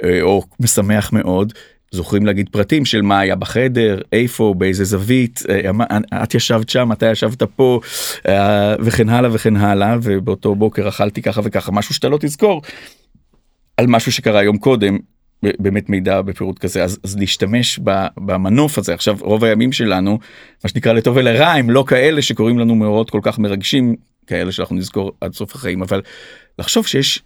אה, או משמח מאוד זוכרים להגיד פרטים של מה היה בחדר איפה באיזה זווית אה, את ישבת שם אתה ישבת פה אה, וכן הלאה וכן הלאה ובאותו בוקר אכלתי ככה וככה משהו שאתה לא תזכור. על משהו שקרה יום קודם באמת מידע בפירוט כזה אז, אז להשתמש במנוף הזה עכשיו רוב הימים שלנו מה שנקרא לטוב ולרע הם לא כאלה שקוראים לנו מאורות כל כך מרגשים כאלה שאנחנו נזכור עד סוף החיים אבל לחשוב שיש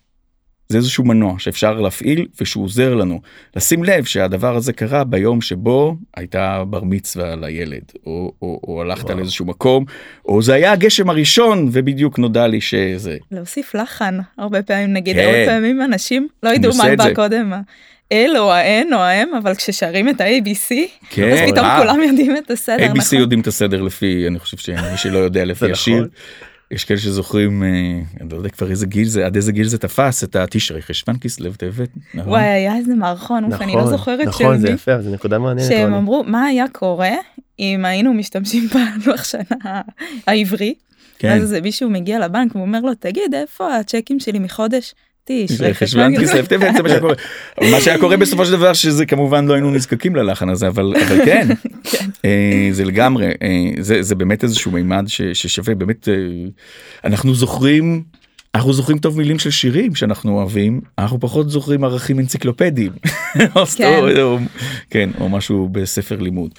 זה איזשהו מנוע שאפשר להפעיל ושהוא עוזר לנו לשים לב שהדבר הזה קרה ביום שבו הייתה בר מצווה לילד או, או, או הלכת וואו. לאיזשהו מקום או זה היה הגשם הראשון ובדיוק נודע לי שזה להוסיף לחן הרבה פעמים נגיד כן. הרבה פעמים אנשים לא ידעו מה בא קודם. אל או ה-N או ה-M אבל כששרים את ה-ABC כן, אז פתאום כולם יודעים את הסדר ABC נכון? יודעים את הסדר לפי אני חושב שמי שלא יודע לפי השיר. נכון. יש כאלה שזוכרים אה, אני לא יודע כבר איזה גיל זה עד איזה גיל זה תפס את התשרי חשוון כסלו טבת. נכון? וואי היה איזה מערכון נכון, אני לא נכון, זוכרת נכון זה יפה זה נקודה מעניינת. שהם אמרו מה היה קורה אם היינו משתמשים בלוח שנה העברי. כן. אז מישהו מגיע לבנק ואומר לו תגיד איפה הצ'קים שלי מחודש חשבון כסף טבת זה מה שקורה מה שהיה קורה בסופו של דבר שזה כמובן לא היינו נזקקים ללחן הזה אבל כן, כן. אה, זה לגמרי אה, זה זה באמת איזשהו מימד ששווה באמת אה, אנחנו זוכרים אנחנו זוכרים טוב מילים של שירים שאנחנו אוהבים אנחנו פחות זוכרים ערכים אנציקלופדיים [LAUGHS] כן. או, כן או משהו בספר לימוד.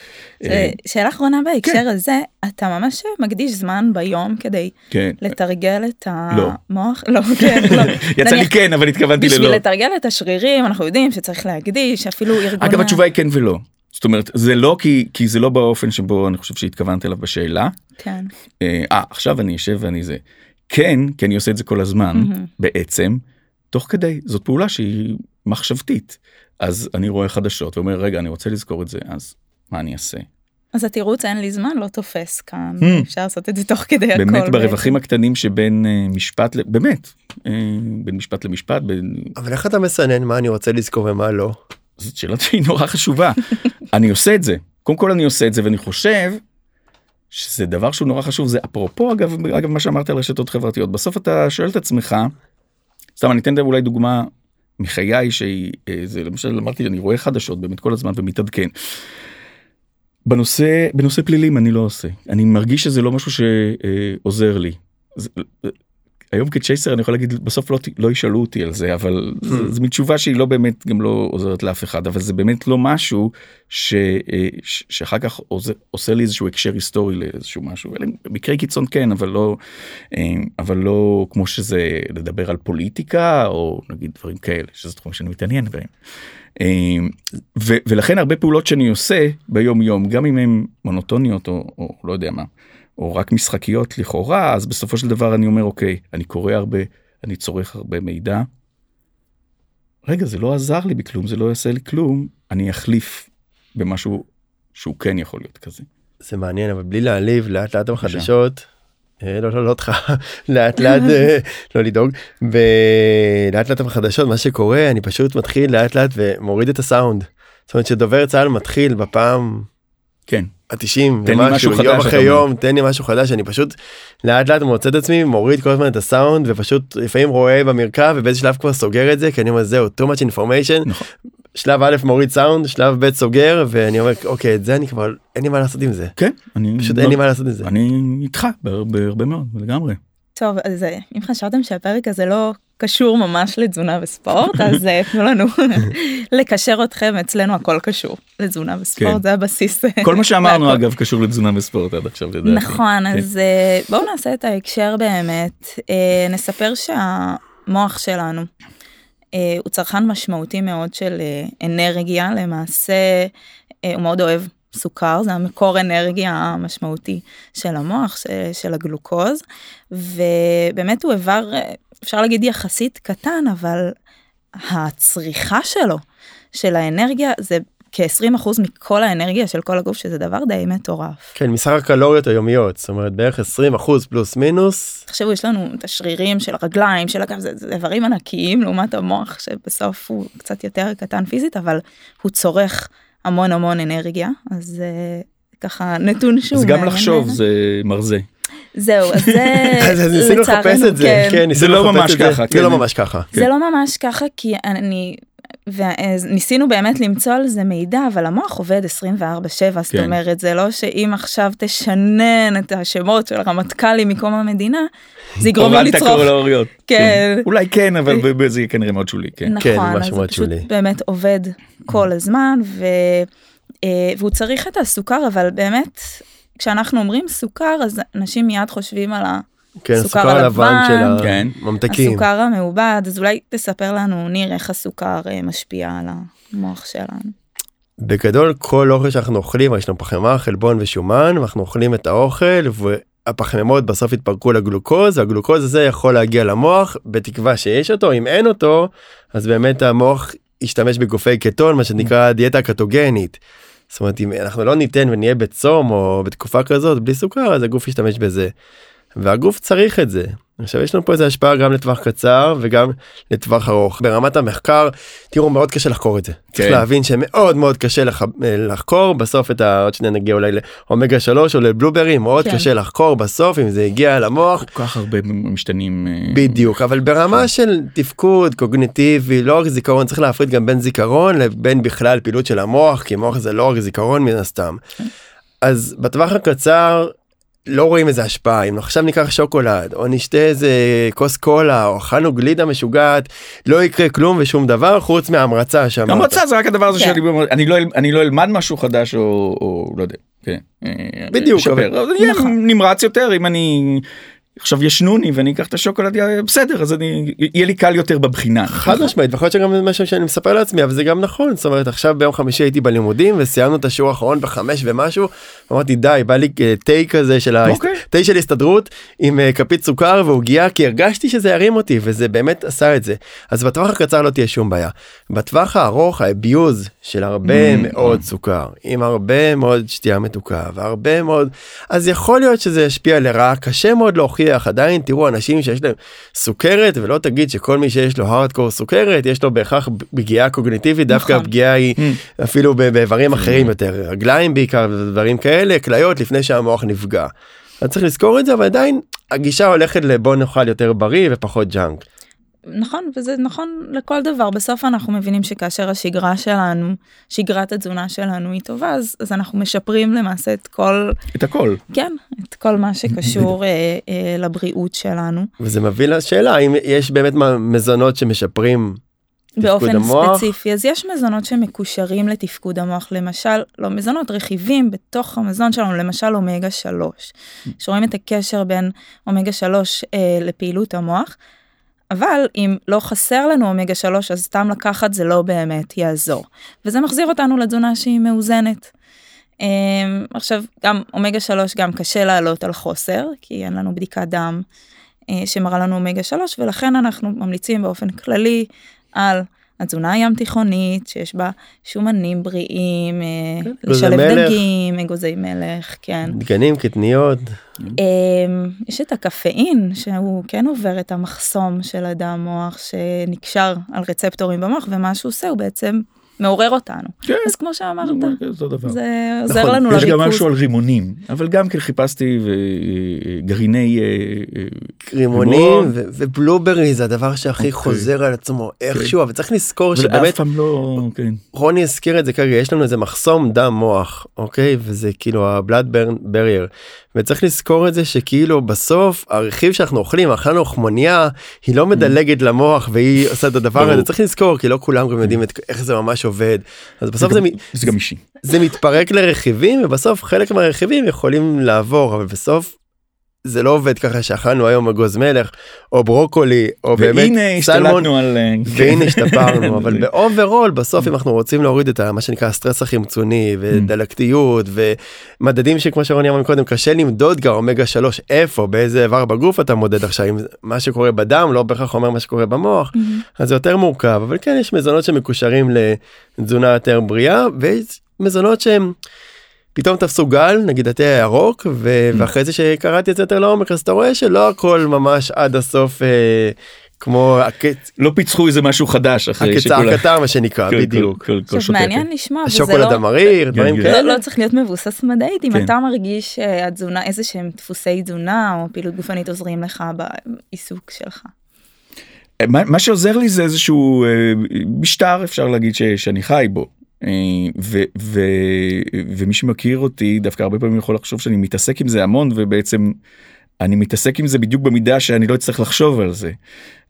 אה, שאלה אחרונה בהקשר כן. הזה אתה ממש מקדיש זמן ביום כדי כן. לתרגל את לא. המוח לא, כן, לא. [LAUGHS] יצא לי כן אבל התכוונתי ללא. בשביל לתרגל את השרירים אנחנו יודדים שצריך להקדיש אפילו ארגון. אגב התשובה היא כן ולא. זאת אומרת זה לא כי כי זה לא באופן שבו אני חושב שהתכוונת אליו בשאלה. כן. אה, עכשיו אני אשב ואני זה. כן כי אני עושה את זה כל הזמן mm-hmm. בעצם תוך כדי זאת פעולה שהיא מחשבתית אז אני רואה חדשות ואומר רגע אני רוצה לזכור את זה אז מה אני אעשה. אז התירוץ אין לי זמן לא תופס כאן mm. אפשר לעשות את זה תוך כדי הכל. באמת ברווחים בעצם. הקטנים שבין uh, משפט באמת uh, בין משפט למשפט. בין... אבל איך אתה מסנן מה אני רוצה לזכור ומה לא? זאת שאלה שהיא נורא חשובה [LAUGHS] אני עושה את זה קודם כל אני עושה את זה ואני חושב שזה דבר שהוא נורא חשוב זה אפרופו אגב אגב מה שאמרת על רשתות חברתיות בסוף אתה שואל את עצמך. סתם אני אתן אולי דוגמה מחיי שהיא אה, זה למשל אמרתי אני רואה חדשות באמת כל הזמן ומתעדכן. בנושא בנושא פלילים אני לא עושה אני מרגיש שזה לא משהו שעוזר לי. היום כצ'ייסר אני יכול להגיד בסוף לא, לא ישאלו אותי על זה אבל mm. זו מין תשובה שהיא לא באמת גם לא עוזרת לאף אחד אבל זה באמת לא משהו ש, אה, ש, שאחר כך עוזר, עושה לי איזשהו הקשר היסטורי לאיזשהו משהו מקרי קיצון כן אבל לא אה, אבל לא כמו שזה לדבר על פוליטיקה או נגיד דברים כאלה שזה תחום שאני מתעניין בהם. ו, ולכן הרבה פעולות שאני עושה ביום יום גם אם הן מונוטוניות או, או לא יודע מה. או רק משחקיות לכאורה אז בסופו של דבר אני אומר אוקיי אני קורא הרבה אני צורך הרבה מידע. רגע זה לא עזר לי בכלום זה לא יעשה לי כלום אני אחליף במשהו שהוא כן יכול להיות כזה. זה מעניין אבל בלי להעליב לאט לאט בחדשות. אה, לא לא לא אותך [LAUGHS] לאט לאט [LAUGHS] אה, לא לדאוג ולאט לאט בחדשות מה שקורה אני פשוט מתחיל לאט לאט ומוריד את הסאונד. זאת אומרת שדובר צה"ל מתחיל בפעם כן. התשעים ומשהו יום אחרי יום תן לי משהו חדש אני פשוט לאט לאט מוצא את עצמי מוריד כל הזמן את הסאונד ופשוט לפעמים רואה במרכב ובאיזה שלב כבר סוגר את זה כי אני אומר זהו too much information. נכון. שלב א' מוריד סאונד שלב ב' סוגר ואני אומר אוקיי את זה אני כבר אין לי מה לעשות עם זה. כן אני פשוט לא, אין לי מה לעשות עם זה. אני איתך בהרבה מאוד לגמרי. טוב אז אה, אם חשבתם שהפרק הזה לא קשור ממש לתזונה וספורט אז אה, תנו לנו [LAUGHS] לקשר אתכם אצלנו הכל קשור לתזונה וספורט כן. זה הבסיס כל מה שאמרנו אגב קשור לתזונה וספורט עד עכשיו לדעתי. נכון כן. אז אה, בואו נעשה את ההקשר באמת נספר שהמוח שלנו הוא צרכן משמעותי מאוד של אנרגיה למעשה הוא מאוד אוהב סוכר זה המקור אנרגיה המשמעותי של המוח של, של הגלוקוז ובאמת הוא איבר אפשר להגיד יחסית קטן אבל הצריכה שלו של האנרגיה זה כ-20% מכל האנרגיה של כל הגוף שזה דבר די מטורף. כן מסך הקלוריות היומיות זאת אומרת בערך 20% פלוס מינוס. תחשבו יש לנו את השרירים של הרגליים של הגב זה, זה איברים ענקיים לעומת המוח שבסוף הוא קצת יותר קטן פיזית אבל הוא צורך המון המון אנרגיה אז uh, ככה נתון שהוא אז גם לחשוב זה מרזה. זהו אז זה [LAUGHS] ניסינו לחפש את זה. כן. זה לא ממש ככה זה לא ממש ככה זה לא ממש ככה כי אני וניסינו באמת למצוא על זה מידע אבל המוח עובד 24/7 זאת כן. אומרת זה לא שאם עכשיו תשנן את השמות של הרמטכ"לים מקום המדינה זה יגרום לו לצרוך. כן. כן. אולי כן אבל זה כנראה מאוד שולי. כן. נכון כן, אז זה פשוט באמת עובד כל הזמן ו... אה, והוא צריך את הסוכר אבל באמת כשאנחנו אומרים סוכר אז אנשים מיד חושבים על ה... כן, הסוכר הלבן של כן. הממתקים. הסוכר המעובד, אז אולי תספר לנו, ניר, איך הסוכר אה, משפיע על המוח שלנו. בגדול, כל אוכל שאנחנו אוכלים, יש לנו פחמימה, חלבון ושומן, ואנחנו אוכלים את האוכל, והפחמימות בסוף יתפרקו לגלוקוז, והגלוקוז הזה יכול להגיע למוח, בתקווה שיש אותו, אם אין אותו, אז באמת המוח ישתמש בגופי קטון, מה שנקרא דיאטה קטוגנית. זאת אומרת, אם אנחנו לא ניתן ונהיה בצום או בתקופה כזאת בלי סוכר, אז הגוף ישתמש בזה. והגוף צריך את זה. עכשיו יש לנו פה איזה השפעה גם לטווח קצר וגם לטווח ארוך ברמת המחקר תראו מאוד קשה לחקור את זה כן. צריך להבין שמאוד מאוד קשה לח... לחקור בסוף את ה... עוד שניה נגיע אולי לאומגה 3 או לבלוברי מאוד כן. קשה לחקור בסוף אם זה הגיע למוח כל כך הרבה משתנים אה, בדיוק אבל ברמה כן. של תפקוד קוגניטיבי לא רק זיכרון צריך להפריד גם בין זיכרון לבין בכלל פעילות של המוח כי מוח זה לא רק זיכרון מן הסתם. כן. אז בטווח הקצר לא רואים איזה השפעה אם עכשיו ניקח שוקולד או נשתה איזה כוס קולה או אכלנו גלידה משוגעת לא יקרה כלום ושום דבר חוץ מההמרצה שם. המרצה זה רק הדבר הזה כן. שאני אני לא אני לא אלמד משהו חדש או, או לא יודע. כן. בדיוק. אבל... נכון. נמרץ יותר אם אני עכשיו ישנוני ואני אקח את השוקולד בסדר אז אני יהיה לי קל יותר בבחינה חד משמעית יכול להיות שגם משהו שאני מספר לעצמי אבל זה גם נכון זאת אומרת עכשיו ביום חמישי הייתי בלימודים וסיימנו את השיעור האחרון בחמש ומשהו אמרתי די בא לי אה, תה כזה של תה אוקיי. של הסתדרות עם אה, כפית סוכר ועוגיה כי הרגשתי שזה ירים אותי וזה באמת עשה את זה אז בטווח הקצר לא תהיה שום בעיה בטווח הארוך האביוז של הרבה mm, מאוד. סוכר עם הרבה מאוד שתייה מתוקה והרבה מאוד אז יכול להיות שזה ישפיע לרעה קשה מאוד להוכיח. להוכיח עדיין תראו אנשים שיש להם סוכרת ולא תגיד שכל מי שיש לו הארדקור סוכרת יש לו בהכרח פגיעה קוגניטיבית דווקא נכון. הפגיעה היא mm. אפילו באיברים אחרים יותר רגליים בעיקר דברים כאלה כליות לפני שהמוח נפגע. אז צריך לזכור את זה אבל עדיין הגישה הולכת לבוא נאכל יותר בריא ופחות ג'אנק. נכון וזה נכון לכל דבר בסוף אנחנו מבינים שכאשר השגרה שלנו שגרת התזונה שלנו היא טובה אז, אז אנחנו משפרים למעשה את כל את הכל כן את כל מה שקשור אה, אה, לבריאות שלנו וזה מביא לשאלה אם יש באמת מזונות שמשפרים באופן המוח. ספציפי אז יש מזונות שמקושרים לתפקוד המוח למשל לא מזונות רכיבים בתוך המזון שלנו למשל אומגה 3 שרואים את הקשר בין אומגה 3 אה, לפעילות המוח. אבל אם לא חסר לנו אומגה 3 אז סתם לקחת זה לא באמת יעזור וזה מחזיר אותנו לתזונה שהיא מאוזנת. אה, עכשיו גם אומגה 3 גם קשה לעלות על חוסר כי אין לנו בדיקת דם אה, שמראה לנו אומגה 3 ולכן אנחנו ממליצים באופן כללי על התזונה הים תיכונית שיש בה שומנים בריאים, אה, כן. לשלב דגים, אגוזי מלך, כן. דגנים, קטניות. אמ, יש את הקפאין שהוא כן עובר את המחסום של הדם מוח שנקשר על רצפטורים במוח ומה שהוא עושה הוא בעצם מעורר אותנו. כן. אז כמו שאמרת, זה, דבר. זה עוזר נכון, לנו לריכוז. יש גם משהו על רימונים, אבל גם כן חיפשתי גרעיני... אה, אה, רימונים ובלוברי זה הדבר שהכי אוקיי. חוזר על עצמו איכשהו, אבל צריך לזכור שבאמת, פעם לא... כן. רוני הזכיר את זה כרגע, יש לנו איזה מחסום דם מוח, אוקיי? וזה כאילו הבלאד ברייר. וצריך לזכור את זה שכאילו בסוף הרכיב שאנחנו אוכלים אכלנו חמוניה היא לא מדלגת למוח והיא עושה את הדבר הזה. צריך לזכור כי לא כולם גם יודעים את, איך זה ממש עובד. אז בסוף זה, זה, זה גם אישי. זה מתפרק לרכיבים ובסוף חלק מהרכיבים יכולים לעבור אבל בסוף זה לא עובד ככה שאכלנו היום אגוז מלך או ברוקולי או באמת סלמון על... אה, והנה השתפרנו אבל [LAUGHS] ב overall בסוף אם אנחנו רוצים להוריד את מה שנקרא הסטרס החמצוני ודלקתיות ומדדים שכמו שרוני אמר קודם קשה למדוד גם אומגה 3 איפה באיזה איבר בגוף אתה מודד עכשיו אם מה שקורה בדם לא בהכרח אומר מה שקורה במוח אז זה יותר מורכב אבל כן יש מזונות שמקושרים לתזונה יותר בריאה ויש מזונות שהם. פתאום תפסו גל נגיד התה הירוק ו- mm. ואחרי זה שקראתי את זה יותר לעומק אז אתה רואה שלא הכל ממש עד הסוף אה, כמו הקץ לא פיצחו איזה משהו חדש אחרי הקצה הקטר מה שנקרא בדיוק. מעניין לשמוע השוקולד המריר דברים כאלה לא צריך להיות מבוסס מדעית אם כן. אתה מרגיש שהתזונה איזה שהם דפוסי תזונה או פעילות גופנית עוזרים לך בעיסוק שלך. מה שעוזר לי זה איזשהו אה, משטר אפשר להגיד שאני חי בו אה, ו, ו, ומי שמכיר אותי דווקא הרבה פעמים יכול לחשוב שאני מתעסק עם זה המון ובעצם אני מתעסק עם זה בדיוק במידה שאני לא אצטרך לחשוב על זה.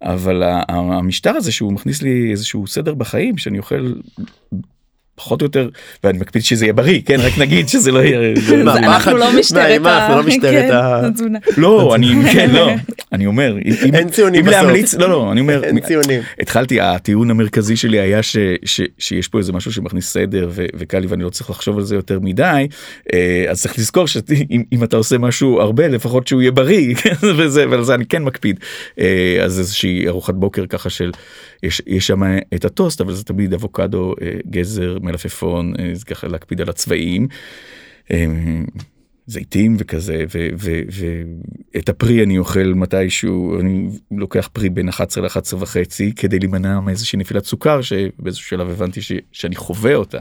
אבל המשטר הזה שהוא מכניס לי איזשהו סדר בחיים שאני אוכל פחות או יותר ואני מקפיד שזה יהיה בריא כן? רק נגיד שזה לא יהיה אנחנו לא משטרת לא כן, התזונה. לא אני כן לא. [LAUGHS] אני אומר אין ציונים בסוף. להמליץ לא לא אני אומר אין ציונים. התחלתי הטיעון המרכזי שלי היה שיש פה איזה משהו שמכניס סדר וקל לי ואני לא צריך לחשוב על זה יותר מדי אה, אז צריך לזכור שאם אתה עושה משהו הרבה לפחות שהוא יהיה בריא [LAUGHS] וזה ועל זה אני כן מקפיד. אה, אז איזושהי ארוחת בוקר ככה של יש שם את הטוסט אבל זה תמיד אבוקדו אה, גזר מלפפון אה, ככה להקפיד על הצבעים. זיתים וכזה ואת הפרי אני אוכל מתישהו אני לוקח פרי בין 11 ל-11 וחצי כדי להימנע מאיזושהי נפילת סוכר שבאיזשהו שלב הבנתי ש, שאני חווה אותה.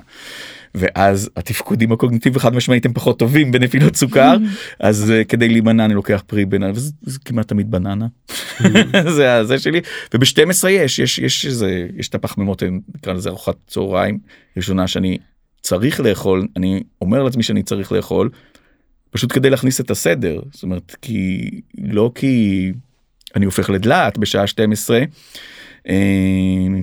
ואז התפקודים הקוגניטיביים חד משמעית הם פחות טובים בנפילות סוכר [LAUGHS] אז uh, כדי להימנע אני לוקח פרי בין וזה זה כמעט תמיד בננה. [LAUGHS] זה זה שלי. וב-12 יש יש יש איזה יש את הפחמימות נקרא לזה ארוחת צהריים ראשונה שאני צריך לאכול אני אומר לעצמי שאני צריך לאכול פשוט כדי להכניס את הסדר זאת אומרת כי לא כי אני הופך לדלעת בשעה 12 אה,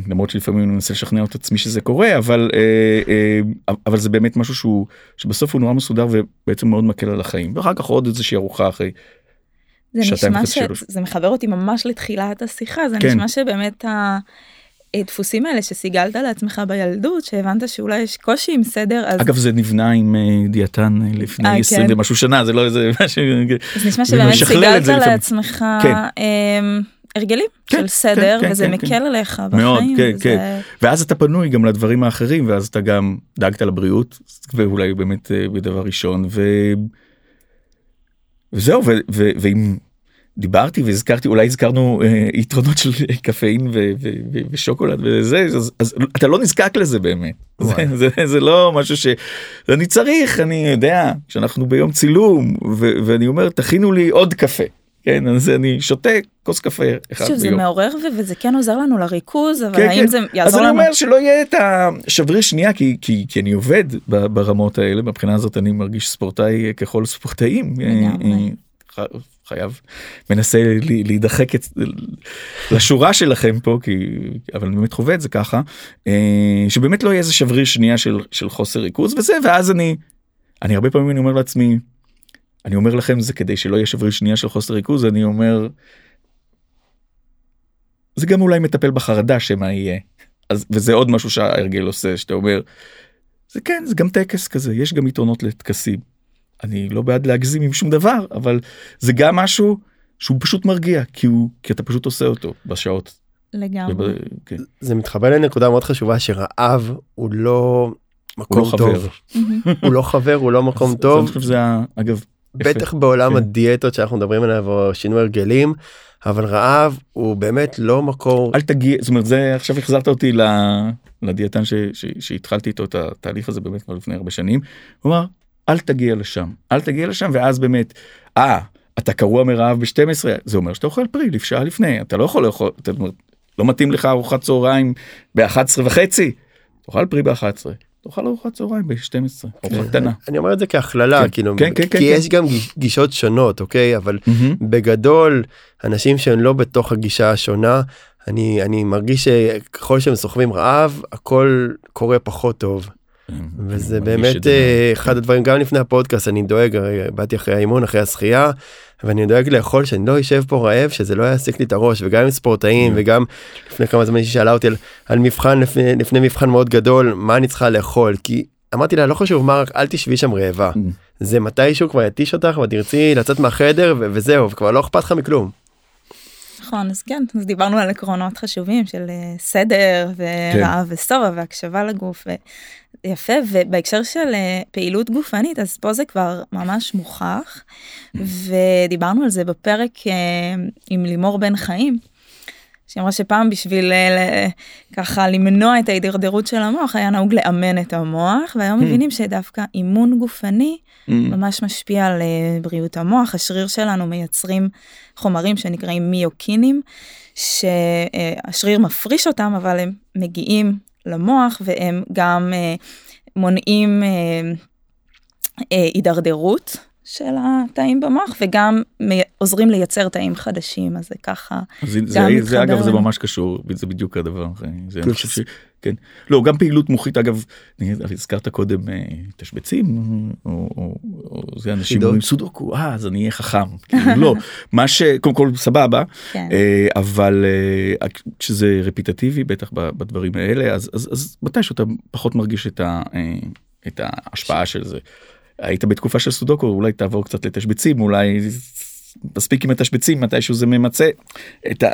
למרות שלפעמים אני מנסה לשכנע את עצמי שזה קורה אבל אה, אה, אבל זה באמת משהו שהוא שבסוף הוא נורא מסודר ובעצם מאוד מקל על החיים ואחר כך עוד איזושהי ארוחה אחרי. זה נשמע שזה מחבר אותי ממש לתחילת השיחה זה כן. נשמע שבאמת הדפוסים האלה שסיגלת לעצמך בילדות שהבנת שאולי יש קושי עם סדר אז אגב זה נבנה עם דיאטן לפני 20 כן. ומשהו שנה זה לא איזה [LAUGHS] משהו אז נשמע שבאמת סיגלת לעצמך. כן. הרגלים כן, של סדר כן, וזה כן, מקל כן. עליך בחיים. מאוד, כן, וזה... כן. ואז אתה פנוי גם לדברים האחרים ואז אתה גם דאגת לבריאות ואולי באמת אה, בדבר ראשון ו... וזהו ו... ו... ואם דיברתי והזכרתי אולי הזכרנו אה, יתרונות של קפאין ו... ו... ו... ושוקולד וזה אז, אז אתה לא נזקק לזה באמת זה, זה, זה לא משהו שאני צריך אני יודע שאנחנו ביום צילום ו... ואני אומר תכינו לי עוד קפה. כן אז אני שותה כוס קפה אחד ביום. זה מעורר וזה כן עוזר לנו לריכוז אבל כן, האם כן. זה יעזור לנו. אז אני אומר שלא יהיה את השבריר שנייה כי, כי, כי אני עובד ברמות האלה מבחינה הזאת אני מרגיש ספורטאי ככל ספורטאים. חייב מנסה להידחק את, לשורה שלכם פה כי אבל אני באמת חווה את זה ככה אה, שבאמת לא יהיה איזה שבריר שנייה של, של חוסר ריכוז וזה ואז אני אני הרבה פעמים אני אומר לעצמי אני אומר לכם זה כדי שלא יהיה שבריר שנייה של חוסר ריכוז אני אומר. זה גם אולי מטפל בחרדה שמה יהיה אז וזה עוד משהו שההרגל עושה שאתה אומר. זה כן זה גם טקס כזה יש גם יתרונות לטקסים. אני לא בעד להגזים עם שום דבר אבל זה גם משהו שהוא פשוט מרגיע כי הוא כי אתה פשוט עושה אותו בשעות. לגמרי. וב, כן. זה מתחבר לנקודה מאוד חשובה שרעב הוא לא מקום הוא לא טוב. הוא לא חבר הוא לא מקום טוב. זה אגב. בטח בעולם כן. הדיאטות שאנחנו מדברים עליו או שינוי הרגלים אבל רעב הוא באמת לא מקור אל תגיע זאת אומרת זה עכשיו החזרת אותי לדיאטן שהתחלתי איתו את התהליך הזה באמת כבר לפני הרבה שנים. הוא אמר אל תגיע לשם אל תגיע לשם ואז באמת אה אתה קרוע מרעב ב-12 זה אומר שאתה אוכל פרי שעה לפני אתה לא יכול לאכול אתה, לא מתאים לך ארוחת צהריים ב-11 וחצי תאכל פרי ב-11 תאכל ארוחת צהריים ב-12 ארוחה קטנה. אני אומר את זה כהכללה כן, כאילו כן, כן, כי כן, יש גם גישות שונות אוקיי אבל בגדול אנשים שהם לא בתוך הגישה השונה אני אני מרגיש שככל שהם סוחבים רעב הכל קורה פחות טוב. וזה באמת אה, אחד הדברים גם לפני הפודקאסט אני דואג באתי אחרי האימון אחרי השחייה ואני דואג לאכול שאני לא אשב פה רעב שזה לא יעסיק לי את הראש וגם עם ספורטאים וגם לפני כמה זמן שאלה אותי על, על מבחן לפני, לפני מבחן מאוד גדול מה אני צריכה לאכול? כי אמרתי לה לא חשוב מה רק אל תשבי שם רעבה. זה מתישהו כבר יתיש אותך ותרצי לצאת מהחדר וזהו וכבר לא אכפת לך מכלום. נכון אז כן אז דיברנו על עקרונות חשובים של אה, סדר ורעב כן. ושובע והקשבה לגוף יפה ובהקשר של אה, פעילות גופנית אז פה זה כבר ממש מוכח ודיברנו על זה בפרק אה, עם לימור בן חיים. שהיא אמרה שפעם בשביל אה, ככה למנוע את ההידרדרות של המוח היה נהוג לאמן את המוח והיום hmm. מבינים שדווקא אימון גופני hmm. ממש משפיע על בריאות המוח השריר שלנו מייצרים חומרים שנקראים מיוקינים שהשריר מפריש אותם אבל הם מגיעים למוח והם גם אה, מונעים אה, אה, הידרדרות של התאים במוח וגם עוזרים לייצר תאים חדשים אז זה ככה. זה, זה, זה אגב זה ממש קשור זה בדיוק הדבר. זה, אני חושב ש... כן. לא גם פעילות מוחית אגב הזכרת קודם אה, תשבצים או, או, או זה אנשים אומרים סודוקו אה אז אני אהיה חכם כאילו לא [LAUGHS] מה שקודם כל סבבה כן. אה, אבל אה, כשזה רפיטטיבי בטח בדברים האלה אז, אז, אז מתישהו אתה פחות מרגיש את, ה, את ההשפעה של זה. היית בתקופה של סודוקו אולי תעבור קצת לתשבצים אולי מספיק עם התשבצים מתישהו זה ממצה את ה...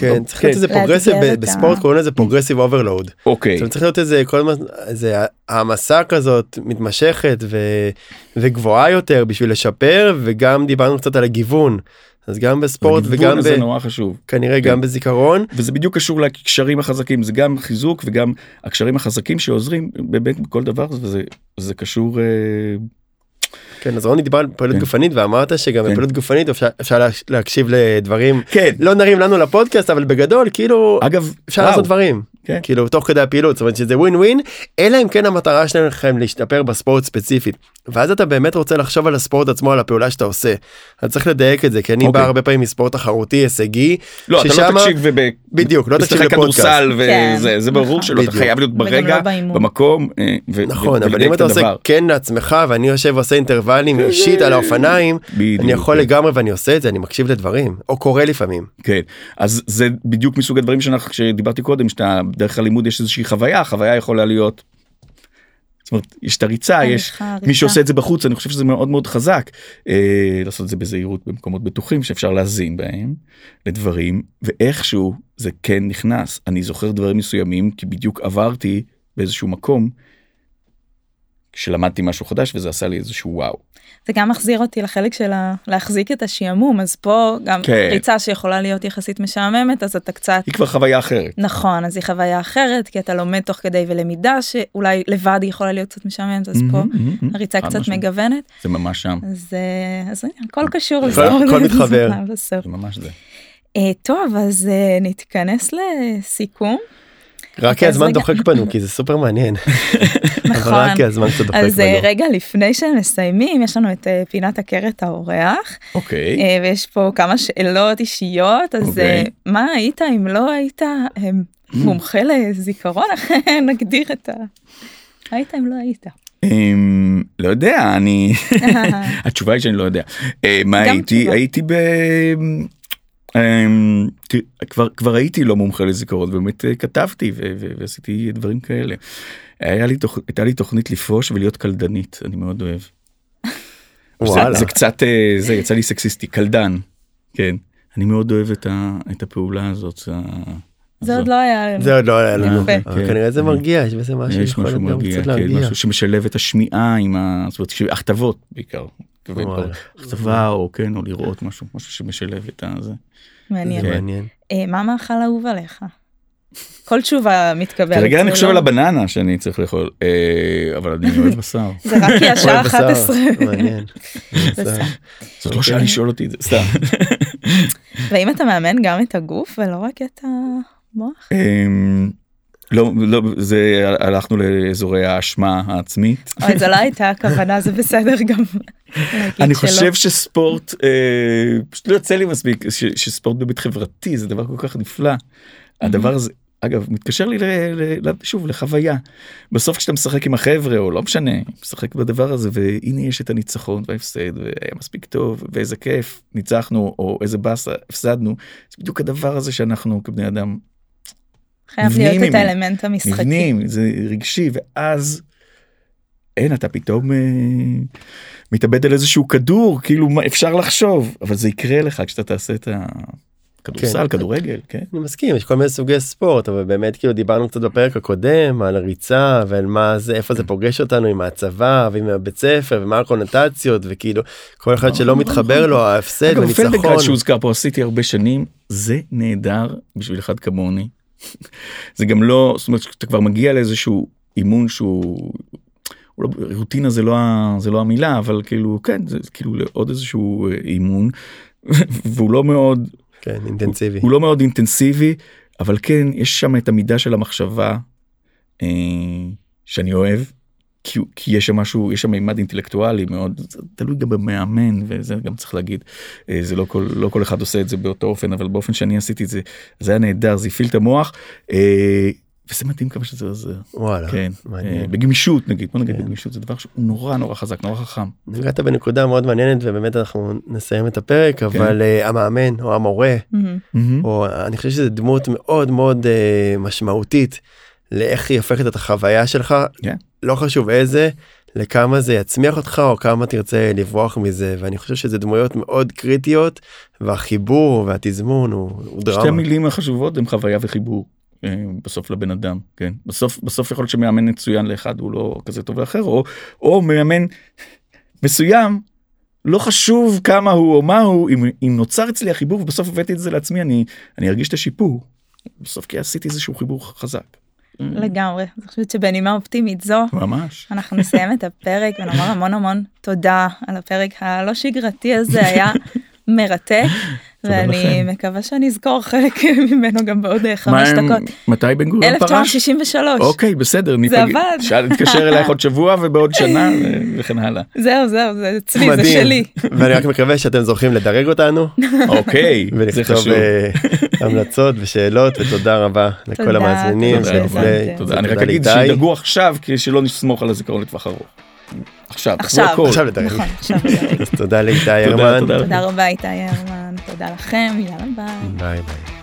כן צריך להיות איזה progressive בספורט קוראים לזה progressive overload. אוקיי. צריך להיות איזה כל הזמן איזה העמסה כזאת מתמשכת וגבוהה יותר בשביל לשפר וגם דיברנו קצת על הגיוון. אז גם בספורט וגם זה נורא חשוב כנראה גם בזיכרון וזה בדיוק קשור לקשרים החזקים זה גם חיזוק וגם הקשרים החזקים שעוזרים באמת בכל דבר וזה זה קשור. כן אז רוני דיבר על פעילות כן. גופנית ואמרת שגם כן. בפעילות גופנית אפשר, אפשר להקשיב לדברים כן לא נרים לנו לפודקאסט אבל בגדול כאילו אגב אפשר וואו. לעשות דברים כן. כאילו תוך כדי הפעילות זאת אומרת שזה ווין ווין אלא אם כן המטרה שלכם להשתפר בספורט ספציפית ואז אתה באמת רוצה לחשוב על הספורט עצמו על הפעולה שאתה עושה. אז צריך לדייק את זה כי אני אוקיי. בא הרבה פעמים מספורט תחרותי הישגי. לא ששמה... אתה לא תקשיב וב... בדיוק לא תקשיב לפודקאסט. וזה כן. זה ברור נכון. שלא אתה חייב להיות ברגע לא במקום. אה, ו... נכון אבל אם אתה עושה כן לעצמך ואני יושב ועושה אינטרוולים אישית על האופניים אני יכול כן. לגמרי ואני עושה את זה אני מקשיב לדברים או קורא לפעמים. כן אז זה בדיוק מסוג הדברים שאנחנו שדיברתי קודם שאתה דרך הלימוד יש איזושהי חוויה חוויה יכולה להיות זאת אומרת יש את הריצה יש מי שעושה את זה בחוץ אני חושב שזה מאוד מאוד חזק אה, לעשות את זה בזהירות במקומות בטוחים שאפשר להזין בהם לדברים ואיכשהו זה כן נכנס אני זוכר דברים מסוימים כי בדיוק עברתי באיזשהו מקום. שלמדתי משהו חדש וזה עשה לי איזשהו וואו. זה גם מחזיר אותי לחלק של להחזיק את השעמום אז פה גם כן. ריצה שיכולה להיות יחסית משעממת אז אתה קצת היא כבר חוויה אחרת נכון אז היא חוויה אחרת כי אתה לומד תוך כדי ולמידה שאולי לבד היא יכולה להיות קצת משעממת אז mm-hmm, פה mm-hmm, הריצה קצת משהו. מגוונת זה ממש שם אז, אז הכל קשור לזה הכל מתחבר זה ממש זה. טוב אז נתכנס לסיכום. רק כי הזמן דוחק בנו כי זה סופר מעניין. [LAUGHS] נכון. רק כי הזמן קצת דוחק בנו. אז רגע לפני שמסיימים יש לנו את פינת הכרת האורח. אוקיי. ויש פה כמה שאלות אישיות אז אוקיי. מה היית אם לא היית מומחה לזיכרון אחרי [LAUGHS] נגדיר את ה... היית אם לא היית. לא יודע אני [LAUGHS] התשובה היא שאני לא יודע מה הייתי הייתי ב... אמ, כבר כבר הייתי לא מומחה לזיכרון באמת אה, כתבתי ועשיתי דברים כאלה. היה לי תוכ... הייתה לי תוכנית לפרוש ולהיות קלדנית אני מאוד אוהב. [LAUGHS] זה, זה קצת אה, זה יצא לי סקסיסטי קלדן כן. אני מאוד אוהב את, ה, את הפעולה הזאת. זה עוד לא היה זה עוד לא היה לנו. כנראה זה מרגיע יש בזה משהו יש משהו מרגיע כן, משהו שמשלב את השמיעה עם הכתבות בעיקר הכתבה או כן או לראות משהו משהו שמשלב את הזה. מעניין. אה, מה מאכל אהוב עליך? כל תשובה מתקבלת. כרגע אני חושב לא- על הבננה שאני צריך לאכול אה, אבל אני אוהב [LAUGHS] בשר. זה רק כי השעה 11. מעניין. [LAUGHS] זאת לא שעה לשאול אותי את זה סתם. [LAUGHS] ואם אתה מאמן גם את הגוף ולא רק את המוח? לא, לא, זה הלכנו לאזורי האשמה העצמית. אוי, זו לא הייתה הכוונה, זה בסדר גם. אני חושב שספורט, אה, פשוט לא יוצא לי מספיק, שספורט באמת חברתי זה דבר כל כך נפלא. הדבר הזה, אגב, מתקשר לי שוב לחוויה. בסוף כשאתה משחק עם החבר'ה, או לא משנה, משחק בדבר הזה, והנה יש את הניצחון וההפסד, והיה מספיק טוב, ואיזה כיף, ניצחנו, או איזה באסה, הפסדנו, זה בדיוק הדבר הזה שאנחנו כבני אדם חייב להיות את האלמנט המשחקי. נבנים, זה רגשי, ואז אין, אתה פתאום אה, מתאבד על איזשהו כדור, כאילו מה אפשר לחשוב, אבל זה יקרה לך כשאתה תעשה את הכדורסל, כן. כדורגל, כן. אני מסכים, יש כל מיני סוגי ספורט, אבל באמת כאילו דיברנו קצת בפרק הקודם על הריצה ועל מה זה, איפה זה פוגש אותנו עם הצבא ועם הבית ספר ומה הקונוטציות וכאילו כל אחד שלא מתחבר. לו ההפסד וניצחון. אגב, שהוזכר פה עשיתי הרבה שנים, זה נהדר בשביל אחד כמוני. זה גם לא זאת אומרת שאתה כבר מגיע לאיזשהו אימון שהוא. לא, רוטינה זה לא זה לא המילה אבל כאילו כן זה כאילו לעוד איזשהו אה, אימון [LAUGHS] והוא לא מאוד כן, אינטנסיבי הוא, הוא לא מאוד אינטנסיבי אבל כן יש שם את המידה של המחשבה אה, שאני אוהב כי, כי יש שם משהו יש שם מימד אינטלקטואלי מאוד תלוי גם במאמן וזה גם צריך להגיד אה, זה לא כל לא כל אחד עושה את זה באותו אופן אבל באופן שאני עשיתי את זה זה היה נהדר זה הפעיל את המוח. אה, וזה מדהים כמה שזה עוזר. וואלה, כן, מעניין. בגמישות נגיד, בוא נגיד כן. בגמישות זה דבר שהוא נורא נורא חזק, נורא חכם. נגעת בנקודה מאוד מעניינת ובאמת אנחנו נסיים את הפרק, כן. אבל uh, המאמן או המורה, mm-hmm. או אני חושב שזה דמות מאוד מאוד uh, משמעותית לאיך היא הופכת את החוויה שלך, כן. לא חשוב איזה, לכמה זה יצמיח אותך או כמה תרצה לברוח מזה ואני חושב שזה דמויות מאוד קריטיות והחיבור והתזמון הוא, הוא דרמה. שתי המילים החשובות הם חוויה וחיבור. אה, בסוף לבן אדם כן בסוף בסוף יכול להיות שמאמן מצוין לאחד הוא לא כזה טוב לאחר או או מאמן מסוים לא חשוב כמה הוא או מה הוא אם, אם נוצר אצלי החיבור ובסוף הבאתי את זה לעצמי אני אני ארגיש את השיפור בסוף כי עשיתי איזשהו חיבור חזק. לגמרי. אני חושבת שבנימה אופטימית זו, ממש, אנחנו נסיים את הפרק [LAUGHS] ונאמר המון המון תודה על הפרק הלא שגרתי הזה היה מרתק. ואני מקווה שאני אזכור חלק [LAUGHS] ממנו גם בעוד אה, חמש דקות. מתי בן גוריון פרש? 1963. אוקיי בסדר. זה עבד. [LAUGHS] שאל להתקשר אלייך עוד שבוע ובעוד שנה [LAUGHS] וכן הלאה. זהו זהו זה אצלי זה שלי. ואני רק מקווה שאתם זוכים לדרג אותנו. אוקיי זה חשוב. אה, המלצות ושאלות ותודה רבה לכל המאזינים. תודה. אני רק אגיד שידאגו עכשיו כי שלא נסמוך על הזיכרון לטווח ארוך. עכשיו, עכשיו, עכשיו לדרג. נכון. [LAUGHS] תודה לאיתי הרמן. תודה רבה איתי הרמן, תודה לכם, יאללה ביי. ביי ביי.